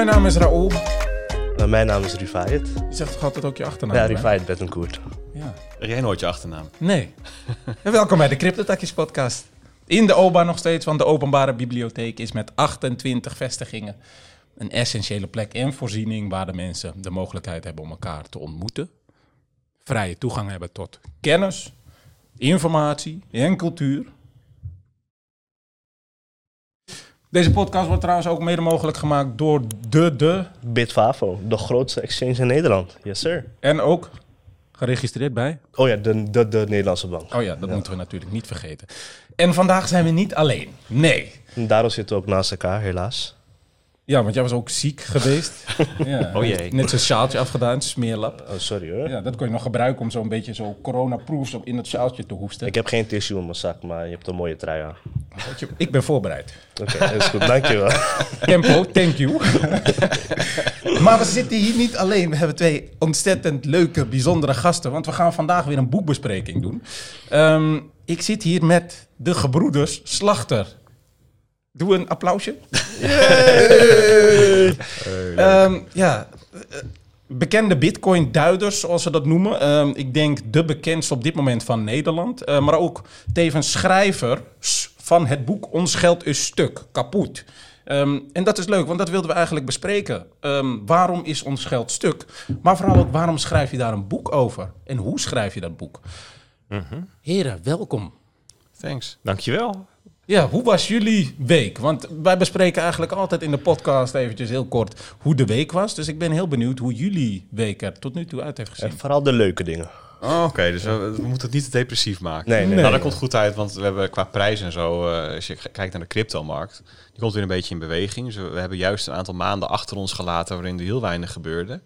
Mijn naam is Raoul. Mijn naam is Rifayet. Je zegt toch altijd ook je achternaam? Ja, Rifayet Bettencourt. Ja. Jij nooit je achternaam? Nee. en welkom bij de Cryptotakjes podcast. In de OBA nog steeds, want de openbare bibliotheek is met 28 vestigingen een essentiële plek en voorziening waar de mensen de mogelijkheid hebben om elkaar te ontmoeten. Vrije toegang hebben tot kennis, informatie en cultuur. Deze podcast wordt trouwens ook mede mogelijk gemaakt door de, de... Bitfavo, de grootste exchange in Nederland. Yes, sir. En ook geregistreerd bij? Oh ja, de, de, de Nederlandse bank. Oh ja, dat moeten we natuurlijk niet vergeten. En vandaag zijn we niet alleen. Nee. En daarom zitten we ook naast elkaar, helaas. Ja, want jij was ook ziek geweest. ja, oh jee. Net zo'n sjaaltje afgedaan, smeerlap. Oh, sorry hoor. Ja, dat kon je nog gebruiken om zo'n beetje zo coronaproof in het sjaaltje te hoesten. Ik heb geen tissue in mijn zak, maar je hebt een mooie trui aan. Ik ben voorbereid. Oké, okay, is goed. Dankjewel. Tempo, thank you. maar we zitten hier niet alleen. We hebben twee ontzettend leuke, bijzondere gasten. Want we gaan vandaag weer een boekbespreking doen. Um, ik zit hier met de gebroeders Slachter. Doe een applausje. um, ja, bekende Bitcoin-duiders, zoals ze dat noemen. Um, ik denk de bekendste op dit moment van Nederland. Uh, maar ook tevens schrijver van het boek Ons geld is stuk, kapot. Um, en dat is leuk, want dat wilden we eigenlijk bespreken. Um, waarom is ons geld stuk? Maar vooral ook, waarom schrijf je daar een boek over? En hoe schrijf je dat boek? Mm -hmm. Heren, welkom. Thanks. Dankjewel. Ja, hoe was jullie week? Want wij bespreken eigenlijk altijd in de podcast eventjes heel kort hoe de week was. Dus ik ben heel benieuwd hoe jullie week er tot nu toe uit heeft gezien. En vooral de leuke dingen. Oh, Oké, dus we, we, moeten het niet te depressief maken. Nee, nee. Nou, dat komt goed uit, want we hebben qua prijs en zo, uh, als je kijkt naar de cryptomarkt, die komt weer een beetje in beweging. Dus we, we hebben juist een aantal maanden achter ons gelaten waarin er heel weinig gebeurde.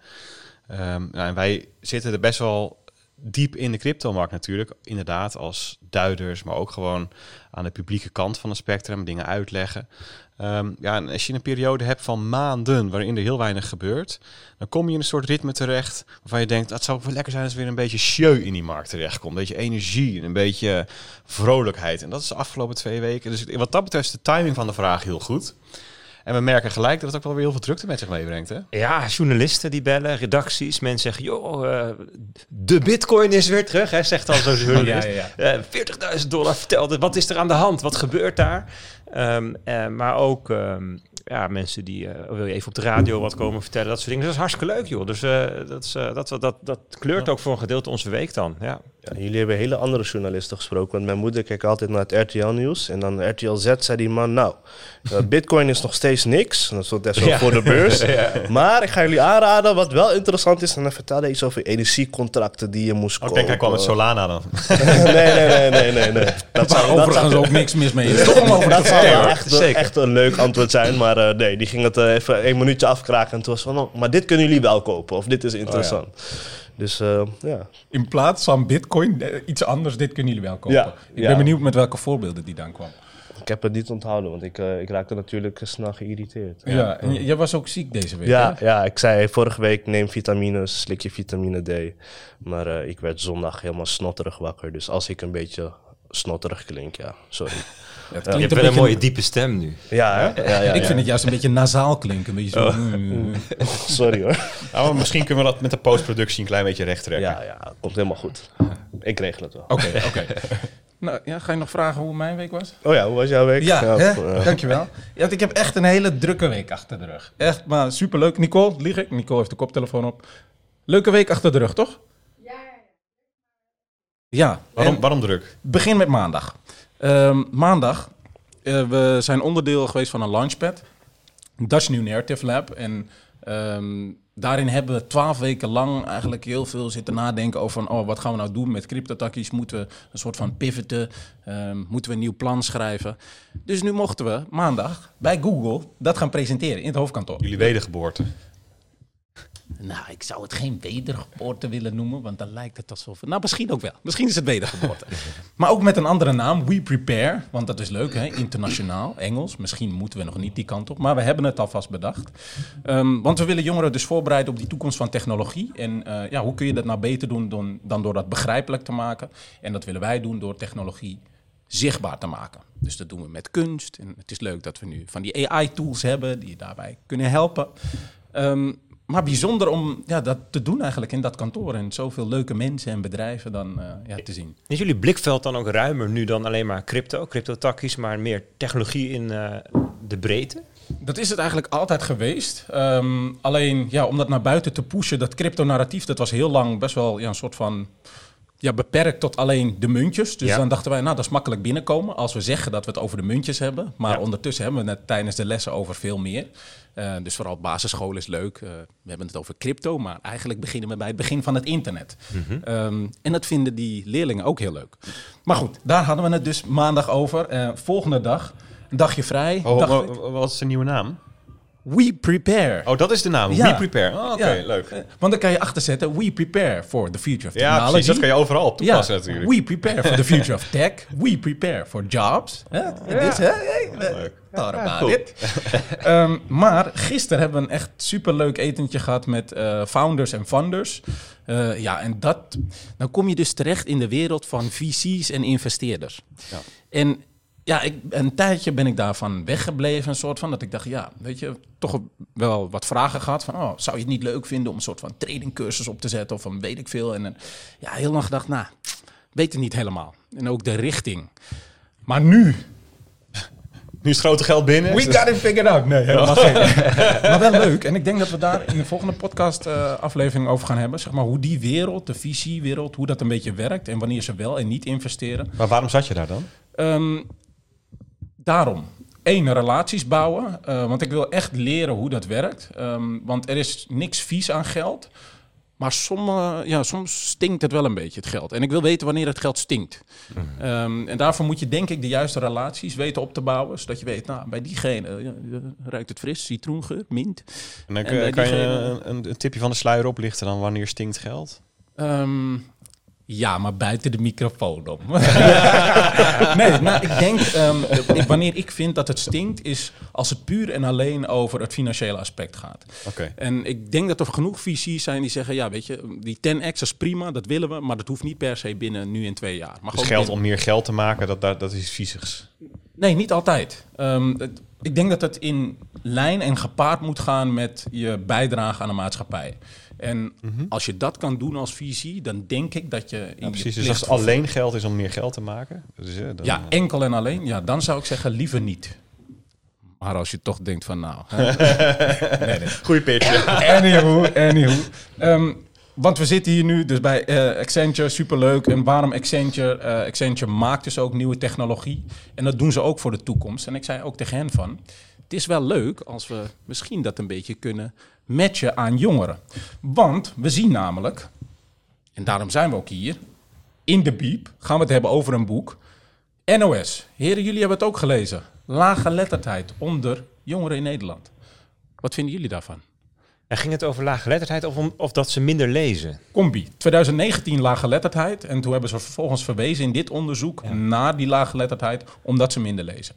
Um, nou, en wij zitten er best wel diep in de cryptomarkt natuurlijk. Inderdaad, als duiders, maar ook gewoon aan de publieke kant van het spectrum, dingen uitleggen. Um, ja, en als je een periode hebt van maanden waarin er heel weinig gebeurt, dan kom je in een soort ritme terecht waarvan je denkt, dat zou wel lekker zijn als er weer een beetje show in die markt terechtkomt. Een beetje energie en een beetje vrolijkheid. En dat is de afgelopen twee weken. Dus wat dat betreft is de timing van de vraag heel goed. En we merken gelijk dat het ook wel weer heel veel drukte met zich meebrengt. Hè? Ja, journalisten die bellen, redacties. Mensen zeggen, joh, uh, de bitcoin is weer terug. Hè, zegt al zo'n journalist. ja, ja, ja. Uh, 40.000 dollar vertelde. Wat is er aan de hand? Wat gebeurt daar? Um, uh, maar ook um, ja, mensen die, wil je even op de radio wat komen vertellen. Dat soort dingen. Dat is hartstikke leuk, joh. Dus dat, is, dat, dat, dat kleurt ook voor een gedeelte onze week dan. Ja. Ja, jullie hebben hele andere journalisten gesproken. Want mijn moeder kijkt altijd naar het RTL-nieuws. En dan RTL Z zei die man, nou, uh, bitcoin is nog steeds niks. Dat is best wel ja. voor de beurs. ja. Maar ik ga jullie aanraden, wat wel interessant is... en dan vertelde hij iets over energiecontracten die je moest oh, kopen. Ik denk hij kwam met Solana dan. nee, nee, nee, nee, nee. nee. Dat zou overigens dat ook niks mis mee is. Toch om over dat zou echt, echt een leuk antwoord zijn. Maar uh, nee, die ging het uh, even een minuutje afkraken. En toen was van, oh, maar dit kunnen jullie wel kopen. Of dit is interessant. Oh, dus uh, ja. In plaats van bitcoin, iets anders, dit kunnen jullie wel kopen. Ja, ik ja. ben benieuwd met welke voorbeelden die dan kwam. Ik heb het niet onthouden, want ik, uh, ik raakte natuurlijk snel geïrriteerd. Ja, ja. en jij was ook ziek deze week, ja, hè? Ja, ik zei vorige week neem vitamines, slik je vitamine D. Maar uh, ik werd zondag helemaal snotterig wakker. Dus als ik een beetje snotterig klink, ja, sorry. Ja, het klinkt je hebt een, een mooie diepe stem nu. Ja, hè? Ja, ja, ik vind het juist een beetje nasaal klinken. Een beetje zo. Oh. Sorry hoor. Nou, misschien kunnen we dat met de postproductie een klein beetje recht trekken. Ja, ja, komt helemaal goed. Ik regel het wel. Oké, okay, oké. Okay. nou, ja, ga je nog vragen hoe mijn week was? Oh ja, hoe was jouw week? Ja, ja hè? Uh. dankjewel. Ja, ik heb echt een hele drukke week achter de rug. Echt, maar superleuk. Nicole, lieg ik? Nicole heeft de koptelefoon op. Leuke week achter de rug, toch? Ja. Ja. Waarom, waarom druk? Begin met maandag. Um, maandag uh, we zijn onderdeel geweest van een launchpad, Dutch New Narrative Lab. En um, daarin hebben we twaalf weken lang eigenlijk heel veel zitten nadenken over van, oh, wat gaan we nou doen met cryptotakkies? Moeten we een soort van pivoten? Um, moeten we een nieuw plan schrijven? Dus nu mochten we maandag bij Google dat gaan presenteren in het hoofdkantoor. Jullie wedergeboorte. Nou, ik zou het geen wedergeboorte willen noemen, want dan lijkt het alsof... Nou, misschien ook wel. Misschien is het wedergeboorte. maar ook met een andere naam, We Prepare, want dat is leuk, hè? internationaal, Engels. Misschien moeten we nog niet die kant op, maar we hebben het alvast bedacht. Um, want we willen jongeren dus voorbereiden op die toekomst van technologie. En uh, ja, hoe kun je dat nou beter doen dan, dan door dat begrijpelijk te maken? En dat willen wij doen door technologie zichtbaar te maken. Dus dat doen we met kunst. En het is leuk dat we nu van die AI-tools hebben die je daarbij kunnen helpen. Ehm, maar bijzonder om ja, dat te doen eigenlijk in dat kantoor. En zoveel leuke mensen en bedrijven dan uh, ja, te zien. Is jullie blikveld dan ook ruimer nu dan alleen maar crypto, crypto-takkies, maar meer technologie in uh, de breedte? Dat is het eigenlijk altijd geweest. Um, alleen ja, om dat naar buiten te pushen, dat crypto-narratief, dat was heel lang best wel ja, een soort van ja, beperkt tot alleen de muntjes. Dus dan dachten wij, nou, dat is makkelijk binnenkomen als we zeggen dat we het over de muntjes hebben. Maar ondertussen hebben we het tijdens de lessen over veel meer. Uh, dus vooral basisschool is leuk. Uh, we hebben het over crypto, maar eigenlijk beginnen we bij het begin van het internet. Mm -hmm. um, en dat vinden die leerlingen ook heel leuk. Maar goed, daar hadden we het dus maandag over. Uh, volgende dag, een dagje vrij. Oh, wat is de nieuwe naam? We Prepare. Oh, dat is de naam. Ja. We Prepare. Oh, Oké, okay, ja. leuk. Want dan kan je achterzetten We Prepare for the Future of Technology. Ja, precies. Dat kan je overal op toepassen ja. natuurlijk. We Prepare for the Future of Tech. We Prepare for Jobs. Ja. This, hè? Thought about cool. it. um, maar gisteren hebben we een echt superleuk etentje gehad met uh, founders en funders. Uh, ja, en dat... Dan kom je dus terecht in de wereld van VC's en investeerders. Ja. En ja, ik, een tijdje ben ik daarvan weggebleven, een soort van. Dat ik dacht, ja, weet je, toch wel wat vragen gehad van, oh, zou je het niet leuk vinden om een soort van tradingcursus op te zetten of van weet ik veel. En ja, heel lang gedacht, nou, weet het niet helemaal. En ook de richting. Maar nu... Nu is het grote geld binnen. We got it figured out. Nee, helemaal geen. maar wel leuk. En ik denk dat we daar in de volgende podcast uh, aflevering over gaan hebben. Zeg maar hoe die wereld, de visiewereld, hoe dat een beetje werkt. En wanneer ze wel en niet investeren. Maar waarom zat je daar dan? Um, daarom. één, relaties bouwen. Uh, want ik wil echt leren hoe dat werkt. Um, want er is niks vies aan geld. Maar ja, soms stinkt het wel een beetje, het geld. En ik wil weten wanneer het geld stinkt. Mm. Um, en daarvoor moet je denk ik de juiste relaties weten op te bouwen. Zodat je weet, nou, bij diegene ja, ruikt het fris, citroengeur, mint. En dan en kan je een, een, tipje van de sluier oplichten dan wanneer stinkt geld? Um, ja, maar buiten de microfoon om. nee, nou, ik denk, um, wanneer ik vind dat het stinkt, is als het puur en alleen over het financiële aspect gaat. Okay. En ik denk dat er genoeg visies zijn die zeggen, ja, weet je, die 10x is prima, dat willen we, maar dat hoeft niet per se binnen nu in twee jaar. Maar dus geld om meer geld te maken, dat, dat, dat is viesigs? Nee, niet altijd. Um, het, ik denk dat het in lijn en gepaard moet gaan met je bijdrage aan de maatschappij. En mm -hmm. als je dat kan doen als visie, dan denk ik dat je. In ja, precies. dus als het alleen geld is om meer geld te maken. Dus, ja, dan, ja, enkel en alleen. Ja, dan zou ik zeggen liever niet. Maar als je toch denkt van nou. nee, nee. Goeie pitch. anywho, anywho. Um, want we zitten hier nu dus bij uh, Accenture, superleuk. En waarom Accenture? Uh, Accenture maakt dus ook nieuwe technologie. En dat doen ze ook voor de toekomst. En ik zei ook tegen hen van... Het is wel leuk als we misschien dat een beetje kunnen matchen aan jongeren. Want we zien namelijk, en daarom zijn we ook hier... In de Biep gaan we het hebben over een boek. NOS. Heren, jullie hebben het ook gelezen. Lage lettertijd onder jongeren in Nederland. Wat vinden jullie daarvan? En ging het over laaggeletterdheid of, om, of dat ze minder lezen? Combi. 2019 laaggeletterdheid. En toen hebben ze vervolgens verwezen in dit onderzoek ja. naar die laaggeletterdheid, omdat ze minder lezen.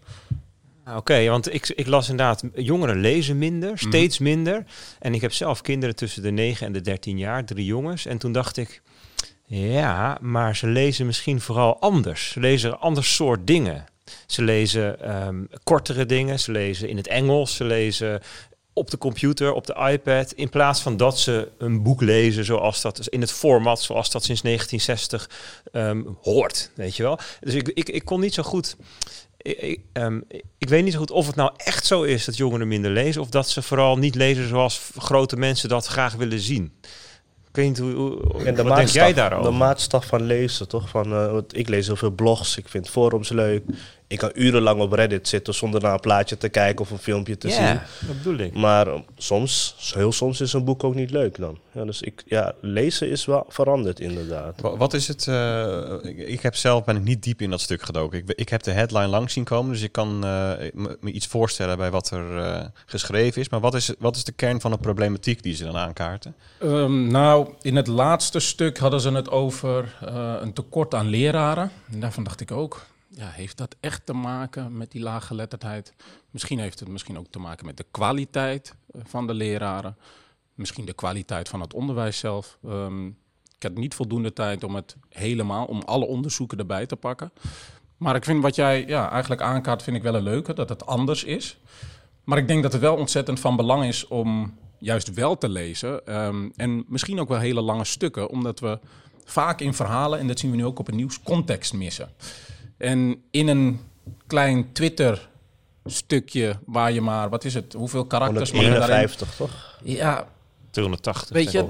Ah, oké, okay, want ik, ik las inderdaad, jongeren lezen minder, mhm. steeds mm. minder. En ik heb zelf kinderen tussen de 9 en de 13 jaar, drie jongens. En toen dacht ik, ja, maar ze lezen misschien vooral anders. Ze lezen een ander soort dingen. Ze lezen um, kortere dingen, ze lezen in het Engels, ze lezen op de computer, op de iPad, in plaats van dat ze een boek lezen zoals dat in het format zoals dat sinds 1960 um, hoort, weet je wel. Dus ik, ik, ik kon niet zo goed. Ik, um, ik weet niet zo goed of het nou echt zo is dat jongeren minder lezen of dat ze vooral niet lezen zoals grote mensen dat graag willen zien. Ik weet niet hoe, hoe en de wat denk jij daarover? De maatstaf van lezen, toch? Van, uh, ik lees heel veel blogs, ik vind forums leuk ik kan urenlang op Reddit zitten zonder naar een plaatje te kijken of een filmpje te yeah, zien. dat bedoel ik. Maar um, soms, heel soms is een boek ook niet leuk dan. Ja, dus ik, ja, lezen is wel veranderd inderdaad. Wat is het? Uh, ik, ik, heb zelf ben ik niet diep in dat stuk gedoken. Ik, ik heb de headline lang zien komen, dus ik kan uh, me, me, iets voorstellen bij wat er uh, geschreven is. Maar wat is, wat is de kern van de problematiek die ze dan aankaarten? Um, nou, in het laatste stuk hadden ze het over een tekort aan leraren. En daarvan dacht ik ook ja, heeft dat echt te maken met die laaggeletterdheid? Misschien heeft het misschien ook te maken met de kwaliteit eh, van de leraren. Misschien de kwaliteit van het onderwijs zelf. Um, ik had niet voldoende tijd om het helemaal, om alle onderzoeken erbij te pakken. Maar ik vind wat jij ja, eigenlijk aankaart, vind ik wel een leuke, dat het anders is. Maar ik denk dat het wel ontzettend van belang is om juist wel te lezen. Ehm, en misschien ook wel hele lange stukken, omdat we vaak in verhalen, en dat zien we nu ook op het nieuws, context missen. En in een klein Twitter stukje waar je maar, wat is het, hoeveel karakters... 151, toch? Ja, 280. Weet je,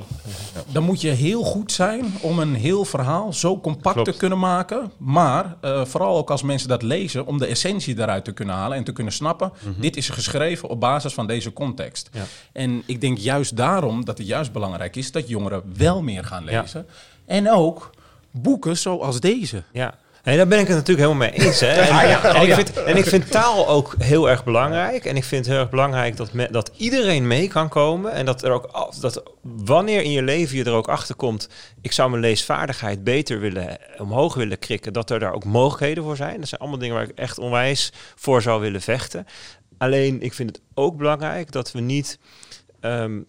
dan moet je heel goed zijn om een heel verhaal zo compact te kunnen maken. Maar uh, vooral ook als mensen dat lezen, om de essentie daaruit te kunnen halen en te kunnen snappen. Mhm. Dit is geschreven op basis van deze context. Ja. En ik denk juist daarom dat het juist belangrijk is dat jongeren wel meer gaan lezen. Ja. En ook boeken zoals deze. Ja. Nee, daar ben ik het natuurlijk helemaal mee eens. Hè. En, en, ik vind, en, ik vind, taal ook heel erg belangrijk. En ik vind het heel erg belangrijk dat, dat iedereen mee kan komen. En dat er ook dat wanneer in je leven je er ook achter komt, ik zou mijn leesvaardigheid beter willen omhoog willen krikken, dat er daar ook mogelijkheden voor zijn. Dat zijn allemaal dingen waar ik echt onwijs voor zou willen vechten. Alleen ik vind het ook belangrijk dat we niet ehm,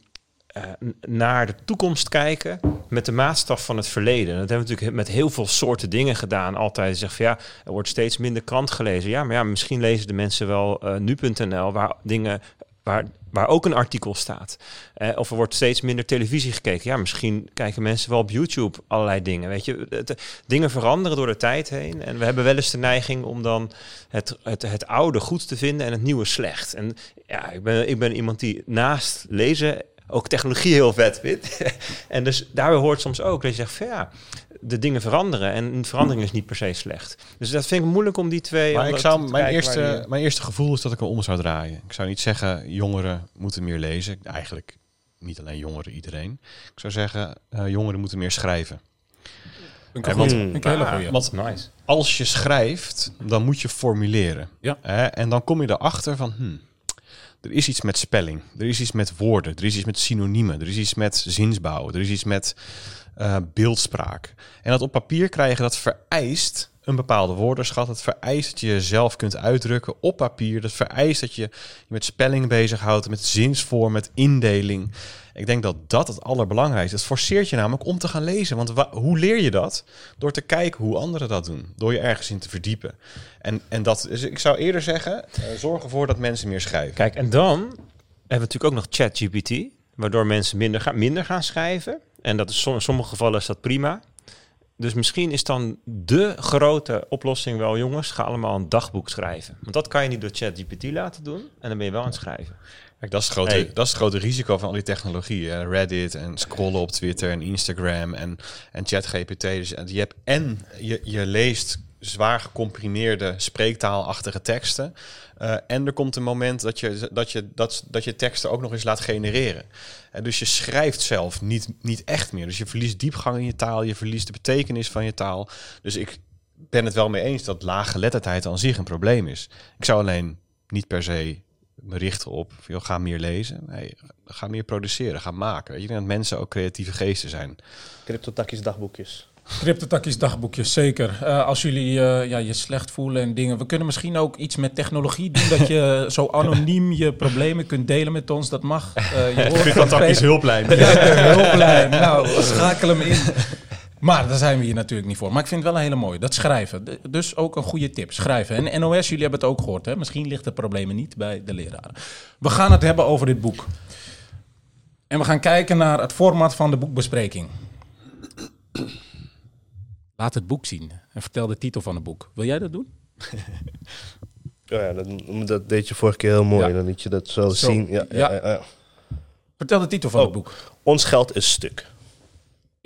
eh, naar de toekomst kijken met de maatstaf van het verleden. Dat hebben we natuurlijk met heel veel soorten dingen gedaan. Altijd zeggen van ja, er wordt steeds minder krant gelezen. Ja, maar ja, misschien lezen de mensen wel uh, nu.nl waar dingen waar, waar ook een artikel staat. Uh, of er wordt steeds minder televisie gekeken. Ja, misschien kijken mensen wel op YouTube allerlei dingen. Weet je, dingen veranderen door de tijd heen. En we hebben wel eens de neiging om dan het, het, het oude goed te vinden en het nieuwe slecht. En ja, ik ben, ik ben iemand die naast lezen ook technologie heel vet vindt. en dus daar hoort soms ook dat je zegt van ja, de dingen veranderen en verandering is niet per se slecht. Dus dat vind ik moeilijk om die twee. Maar ik zou, mijn, eerste, mijn eerste gevoel is dat ik hem om zou draaien. Ik zou niet zeggen jongeren moeten meer lezen. Eigenlijk niet alleen jongeren, iedereen. Ik zou zeggen uh, jongeren moeten meer schrijven. Een want, een hele goeie. Want nice. als je schrijft, dan moet je formuleren. Ja. Hè? En dan kom je erachter van, hmm, er is iets met spelling, er is iets met woorden, er is iets met synoniemen, er is iets met zinsbouw, er is iets met uh, beeldspraak. En dat op papier krijgen, dat vereist een bepaalde woordenschat. Het vereist dat je jezelf kunt uitdrukken op papier. Dat vereist dat je je met spelling bezighoudt, met zinsvorm, met indeling. Ik denk dat dat het allerbelangrijkste is. Het forceert je namelijk om te gaan lezen. Want hoe leer je dat? Door te kijken hoe anderen dat doen. Door je ergens in te verdiepen. En, en dat, dus ik zou eerder zeggen, uh, zorg ervoor dat mensen meer schrijven. Kijk, en dan hebben we natuurlijk ook nog ChatGPT. Waardoor mensen minder gaan, minder gaan schrijven. En dat is in sommige gevallen is dat prima. Dus misschien is dan de grote oplossing wel, jongens, ga allemaal een dagboek schrijven. Want dat kan je niet door ChatGPT laten doen en dan ben je wel aan het schrijven. Kijk, dat is, het grote, dat is het grote risico van al die technologie. Reddit en scrollen op Twitter en Instagram en, en ChatGPT. Dus je hebt en je, je leest zwaar gecomprimeerde spreektaalachtige teksten. Uh, en er komt een moment dat je, dat, je, dat, dat je teksten ook nog eens laat genereren. En dus je schrijft zelf niet, niet echt meer. Dus je verliest diepgang in je taal, je verliest de betekenis van je taal. Dus ik ben het wel mee eens dat lage geletterdheid aan zich een probleem is. Ik zou alleen niet per se me richten op, joh, ga meer lezen. Nee, ga meer produceren, ga maken. Weet je, dat mensen ook creatieve geesten zijn. Cryptotakjes dagboekjes. Cryptotakjes dagboekjes, zeker. Uh, als jullie uh, ja, je slecht voelen en dingen. We kunnen misschien ook iets met technologie doen. dat je zo anoniem je problemen kunt delen met ons. Dat mag. Uh, je Cryptotakjes hulplijn. Ja, hulplijn. Nou, schakel hem in. Maar daar zijn we hier natuurlijk niet voor. Maar ik vind het wel een hele mooie. Dat schrijven. Dus ook een goede tip. Schrijven. En NOS, jullie hebben het ook gehoord. Hè? Misschien ligt het probleem niet bij de leraren. We gaan het hebben over dit boek. En we gaan kijken naar het format van de boekbespreking. Laat het boek zien en vertel de titel van het boek. Wil jij dat doen? Oh ja, dat, dat, deed je vorige keer heel mooi. Dan liet je dat zo, zien. Ja, ja. Ja, Vertel de titel van het oh, boek. Ons geld is stuk.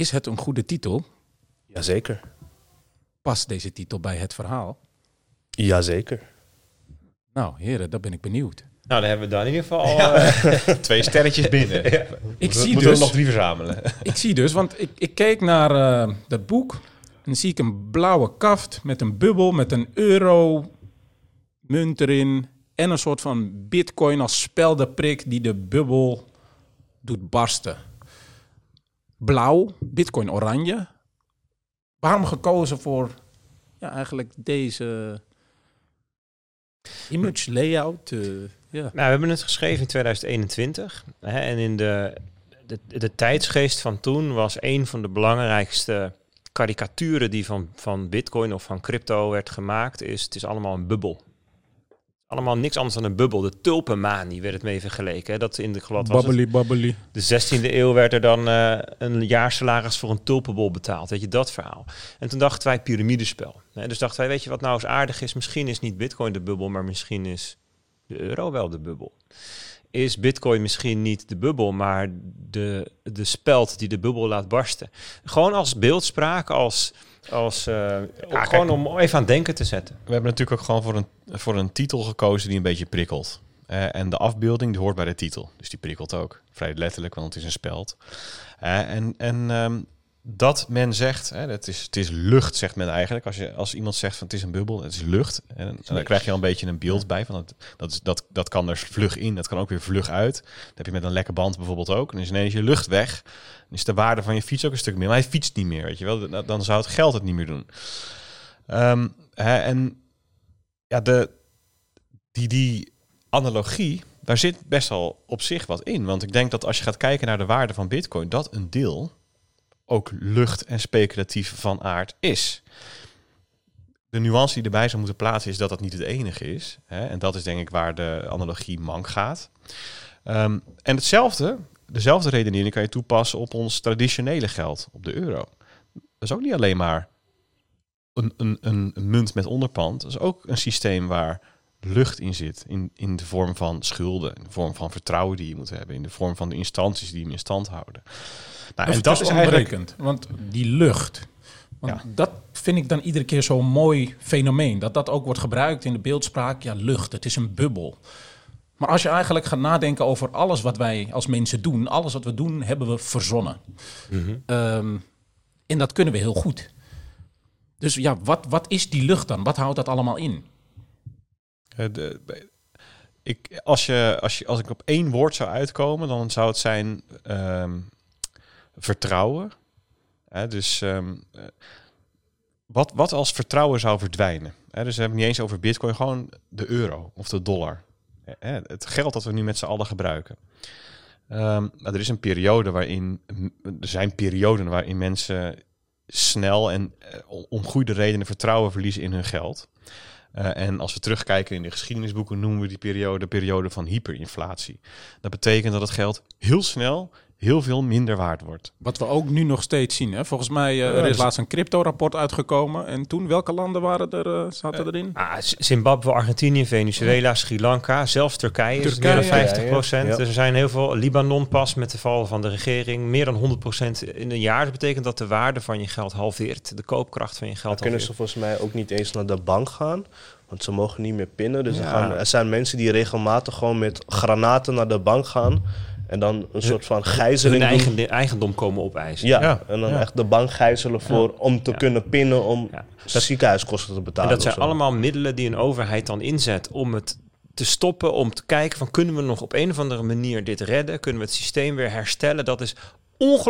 Is het een goede titel? Jazeker. Past deze titel bij het verhaal? Jazeker. Nou, heren, daar ben ik benieuwd. Nou, dan hebben we dan in ieder geval uh, twee sterretjes binnen. Ik zie dus, nog drie verzamelen. ik zie dus, want ik, ik keek naar uh, dat boek dan zie ik een blauwe kaft met een bubbel, met een euro munt erin. En een soort van bitcoin als speldenprik die de bubbel doet barsten. Blauw, bitcoin oranje. Waarom gekozen voor ja, eigenlijk deze image layout? Uh, Nou, we hebben het geschreven in 2021. Hè, en in de, de, de tijdsgeest van toen was een van de belangrijkste karikaturen die van, van bitcoin of van crypto werd gemaakt, is het is allemaal een bubbel. Allemaal niks anders dan een bubbel. De tulpenmanie werd het mee vergeleken. Hè? Dat in de glad was Babbely, babbely. De 16e eeuw werd er dan uh, een jaarsalaris voor een tulpenbol betaald. Weet je, dat verhaal. En toen dachten wij piramidespel. Hè? Dus dachten wij, weet je wat nou eens aardig is? Misschien is niet bitcoin de bubbel, maar misschien is de euro wel de bubbel. Is bitcoin misschien niet de bubbel, maar de, de speld die de bubbel laat barsten. Gewoon als beeldspraak, als als, uh, ja, gewoon om even aan denken te zetten. We hebben natuurlijk ook gewoon voor een, voor een titel gekozen die een beetje prikkelt. Uh, en de afbeelding die hoort bij de titel. Dus die prikkelt ook. Vrij letterlijk, want het is een speld. Uh, en en um, dat men zegt, hè, het, is, het is lucht, zegt men eigenlijk. Als, je, als iemand zegt van het is een bubbel, het is lucht. En, en dan krijg je al een beetje een beeld bij. Van dat, dat, is, dat, dat kan er vlug in, dat kan ook weer vlug uit. Dat heb je met een lekke band bijvoorbeeld ook. En dan is ineens je lucht weg. Dan is de waarde van je fiets ook een stuk meer. Maar hij fietst niet meer, weet je wel. Dan zou het geld het niet meer doen. Um, hè, en ja, de, die, die analogie, daar zit best wel op zich wat in. Want ik denk dat als je gaat kijken naar de waarde van bitcoin, dat een deel ook lucht en speculatief van aard is. De nuance die erbij zou moeten plaatsen is dat dat niet het enige is. Hè? En dat is denk ik waar de analogie mank gaat. Um, en hetzelfde, dezelfde redenering kan je toepassen op ons traditionele geld, op de euro. Dat is ook niet alleen maar een, een, een munt met onderpand. Dat is ook een systeem waar lucht in zit. In, in de vorm van schulden, in de vorm van vertrouwen die je moet hebben, in de vorm van de instanties die hem in stand houden. Nou, en dat is eigenlijk... Want die lucht, want ja. dat vind ik dan iedere keer zo'n mooi fenomeen. Dat dat ook wordt gebruikt in de beeldspraak. Ja, lucht, het is een bubbel. Maar als je eigenlijk gaat nadenken over alles wat wij als mensen doen, alles wat we doen, hebben we verzonnen. Mm -hmm. um, en dat kunnen we heel goed. Dus ja, wat, wat is die lucht dan? Wat houdt dat allemaal in? Uh, de, ik, als, je, als, je, als ik op één woord zou uitkomen, dan zou het zijn um, vertrouwen. Hè, dus um, wat, wat als vertrouwen zou verdwijnen? Hè, dus we hebben niet eens over bitcoin, gewoon de euro of de dollar. Hè, het geld dat we nu met z'n allen gebruiken. Um, er is een periode waarin, er zijn perioden waarin mensen snel en uh, om goede redenen vertrouwen verliezen in hun geld. Uh, en als we terugkijken in de geschiedenisboeken, noemen we die periode de periode van hyperinflatie. Dat betekent dat het geld heel snel heel veel minder waard wordt. Wat we ook nu nog steeds zien. Hè? Volgens mij uh, er is laatst een crypto-rapport uitgekomen. En toen, welke landen waren er, uh, zaten erin? Ah, Zimbabwe, Argentinië, Venezuela, Sri Lanka, zelfs Turkije, Turkije is meer dan 50 procent. Ja, ja. Dus er zijn heel veel. Libanon pas met de val van de regering. Meer dan 100 procent in een jaar. Dat betekent dat de waarde van je geld halveert. De koopkracht van je geld Dan kunnen ze volgens mij ook niet eens naar de bank gaan. Want ze mogen niet meer pinnen. Dus ja. er, gaan, er zijn mensen die regelmatig gewoon met granaten naar de bank gaan. En dan een soort van gijzeling. Hun eigen, eigendom komen opeisen. Ja, ja. en dan ja. echt de bank gijzelen voor, ja. om te kunnen pinnen om ziekenhuiskosten te betalen. En dat zijn allemaal middelen die een overheid dan inzet om het te stoppen, om te kijken van kunnen we nog op een of andere manier dit redden? Kunnen we het systeem weer herstellen? Dat is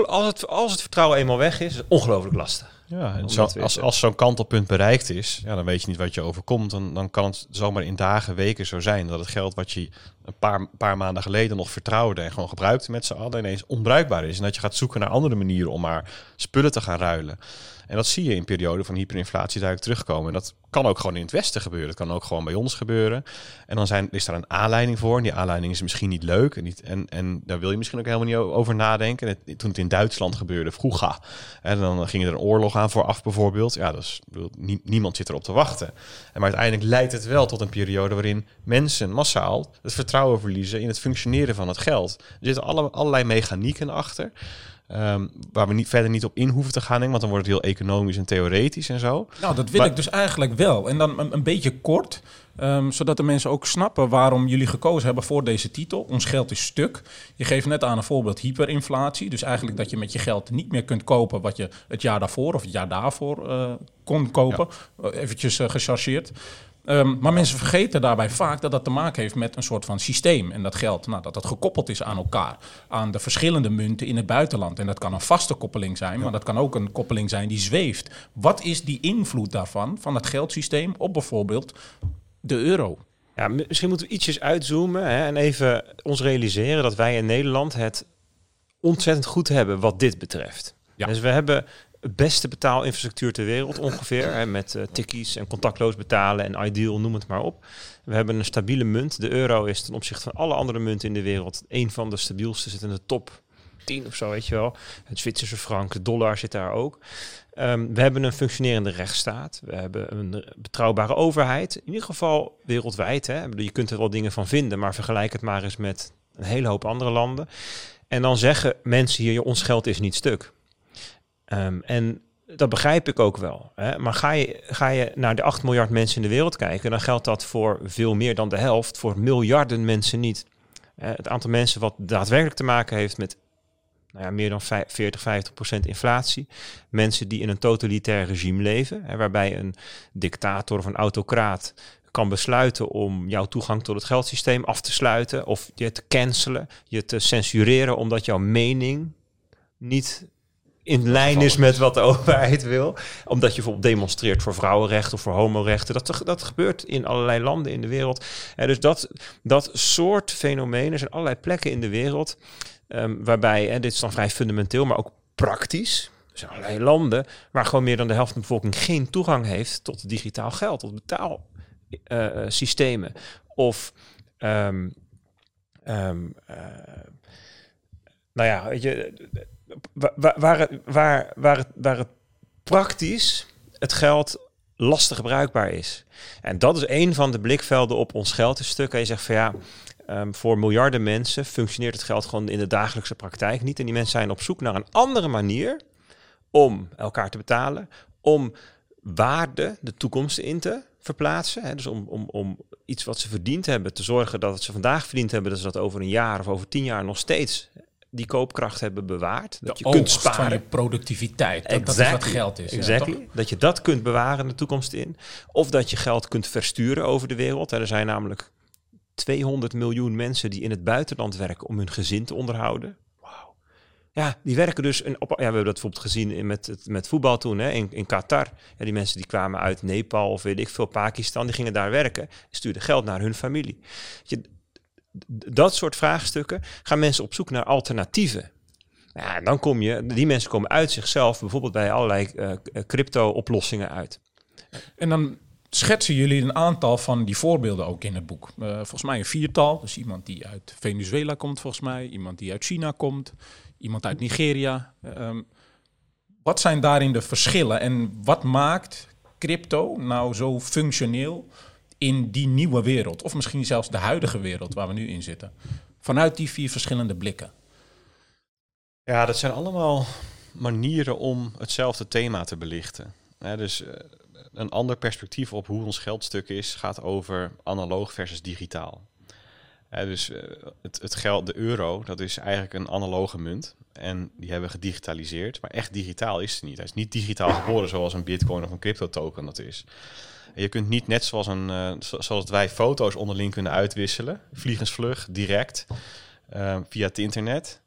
als het, als het vertrouwen eenmaal weg is, is ongelooflijk lastig. Ja, en zo, als, als zo'n kantelpunt bereikt is, ja, dan weet je niet wat je overkomt. Dan, dan kan het zomaar in dagen, weken zo zijn dat het geld wat je een paar, paar maanden geleden nog vertrouwde en gewoon gebruikte met z'n allen ineens onbruikbaar is. En dat je gaat zoeken naar andere manieren om maar spullen te gaan ruilen. En dat zie je in perioden van hyperinflatie duidelijk terugkomen. En dat kan ook gewoon in het Westen gebeuren. Dat kan ook gewoon bij ons gebeuren. En dan zijn, is daar een aanleiding voor. En die aanleiding is misschien niet leuk. En, niet, en, en daar wil je misschien ook helemaal niet over nadenken. Het, toen het in Duitsland gebeurde, vroeger. En dan ging er een oorlog aan vooraf bijvoorbeeld. Ja, dus nie, niemand zit erop te wachten. En maar uiteindelijk leidt het wel tot een periode waarin mensen massaal het vertrouwen verliezen in het functioneren van het geld. Er zitten alle, allerlei mechanieken achter. Um, waar we niet, verder niet op in hoeven te gaan, want dan wordt het heel economisch en theoretisch en zo. Nou, dat wil maar, ik dus eigenlijk wel. En dan een, een beetje kort, um, zodat de mensen ook snappen waarom jullie gekozen hebben voor deze titel. Ons geld is stuk. Je geeft net aan een voorbeeld hyperinflatie. Dus eigenlijk dat je met je geld niet meer kunt kopen wat je het jaar daarvoor of het jaar daarvoor uh, kon kopen. Ja. Uh, eventjes uh, gechargeerd. Um, maar mensen vergeten daarbij vaak dat dat te maken heeft met een soort van systeem. En dat geld, nou, dat dat gekoppeld is aan elkaar. Aan de verschillende munten in het buitenland. En dat kan een vaste koppeling zijn, ja. maar dat kan ook een koppeling zijn die zweeft. Wat is die invloed daarvan, van het geldsysteem, op bijvoorbeeld de euro? Ja, misschien moeten we ietsjes uitzoomen hè, en even ons realiseren dat wij in Nederland het ontzettend goed hebben wat dit betreft. Ja. Dus we hebben beste betaalinfrastructuur ter wereld ongeveer. Hè, met uh, tikkies en contactloos betalen en ideal, noem het maar op. We hebben een stabiele munt. De euro is ten opzichte van alle andere munten in de wereld een van de stabielste. Zit in de top 10 of zo, weet je wel. Het Zwitserse frank, de dollar zit daar ook. Um, we hebben een functionerende rechtsstaat. We hebben een betrouwbare overheid. In ieder geval wereldwijd. Hè. Je kunt er wel dingen van vinden, maar vergelijk het maar eens met een hele hoop andere landen. En dan zeggen mensen hier, ons geld is niet stuk. Um, en dat begrijp ik ook wel. Hè? Maar ga je, ga je naar de 8 miljard mensen in de wereld kijken, dan geldt dat voor veel meer dan de helft, voor miljarden mensen niet. Het aantal mensen wat daadwerkelijk te maken heeft met nou ja, meer dan 40, 50 procent inflatie. Mensen die in een totalitair regime leven, hè, waarbij een dictator of een autocraat kan besluiten om jouw toegang tot het geldsysteem af te sluiten of je te cancelen, je te censureren omdat jouw mening niet in lijn is met wat de overheid wil. Omdat je bijvoorbeeld demonstreert voor vrouwenrechten of voor homorechten. Dat, dat gebeurt in allerlei landen in de wereld. En dus dat, dat soort fenomenen zijn allerlei plekken in de wereld. Um, waarbij, en dit is dan vrij fundamenteel, maar ook praktisch. Er zijn allerlei landen waar gewoon meer dan de helft van de bevolking geen toegang heeft tot digitaal geld, tot betaalsystemen. Uh, of um, um, uh, nou ja, weet je, waar, waar, waar, waar, het, praktisch het geld lastig gebruikbaar is. En dat is een van de blikvelden op ons geldstuk. En je zegt van ja, um, voor miljarden mensen functioneert het geld gewoon in de dagelijkse praktijk niet. En die mensen zijn op zoek naar een andere manier om elkaar te betalen, om waarde de toekomst in te verplaatsen. Hè? Dus om, om, om iets wat ze verdiend hebben te zorgen dat ze vandaag verdiend hebben, dat ze dat over een jaar of over tien jaar nog steeds die koopkracht hebben bewaard. Dat je kunt sparen. van je productiviteit. Dat, exactly. dat is wat geld is. Exactly. Ja, dat je dat kunt bewaren de toekomst in. Of dat je geld kunt versturen over de wereld. Er zijn namelijk 200 miljoen mensen die in het buitenland werken om hun gezin te onderhouden. Wauw. Ja, die werken dus. Een, op, ja, we hebben dat bijvoorbeeld gezien in, met, het, met voetbal toen hè, in, in Qatar. Ja, die mensen die kwamen uit Nepal of weet ik veel, Pakistan, die gingen daar werken. Stuurden geld naar hun familie. Je, dat soort vraagstukken gaan mensen op zoek naar alternatieven. Ja, dan kom je, die mensen komen uit zichzelf bijvoorbeeld bij allerlei uh, crypto-oplossingen uit. En dan schetsen jullie een aantal van die voorbeelden ook in het boek. Uh, volgens mij een viertal. Dus iemand die uit Venezuela komt, volgens mij. Iemand die uit China komt. Iemand uit Nigeria. Um, wat zijn daarin de verschillen en wat maakt crypto nou zo functioneel in die nieuwe wereld? Of misschien zelfs de huidige wereld waar we nu in zitten. Vanuit die vier verschillende blikken. Ja, dat zijn allemaal manieren om hetzelfde thema te belichten. dus uh, een ander perspectief op hoe ons geldstuk is, gaat over analoog versus digitaal. dus uh, het, het, geld, de euro, dat is eigenlijk een analoge munt. En die hebben we gedigitaliseerd. Maar echt digitaal is het niet. Hij is niet digitaal geboren zoals een bitcoin of een crypto token dat is. Je kunt niet net zoals, een, uh, zoals wij foto's onderling kunnen uitwisselen, vliegensvlug, direct, uh, via het internet.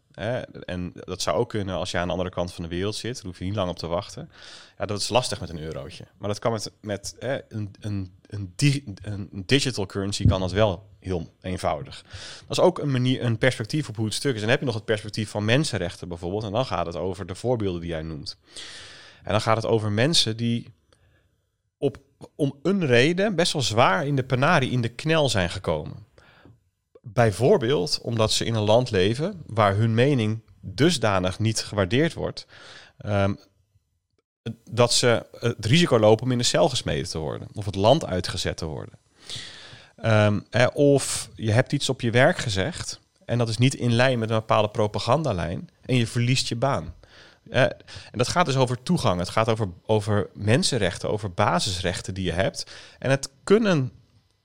En dat zou ook kunnen als je aan de andere kant van de wereld zit. Daar hoef je niet lang op te wachten. Ja, dat is lastig met een eurotje. Maar dat kan met, met hè, een, een, een, een, digital currency kan dat wel heel eenvoudig. Dat is ook een manier, een perspectief op hoe het stuk is. En dan heb je nog het perspectief van mensenrechten bijvoorbeeld. En dan gaat het over de voorbeelden die jij noemt. En dan gaat het over mensen die op, om een reden best wel zwaar in de penarie, in de knel zijn gekomen. Bijvoorbeeld omdat ze in een land leven waar hun mening dusdanig niet gewaardeerd wordt. Ehm, dat ze het risico lopen om in de cel gesmeden te worden. Of het land uitgezet te worden. Um, of je hebt iets op je werk gezegd. En dat is niet in lijn met een bepaalde propagandalijn. En je verliest je baan. En dat gaat dus over toegang. Het gaat over, over mensenrechten, over basisrechten die je hebt. En het kunnen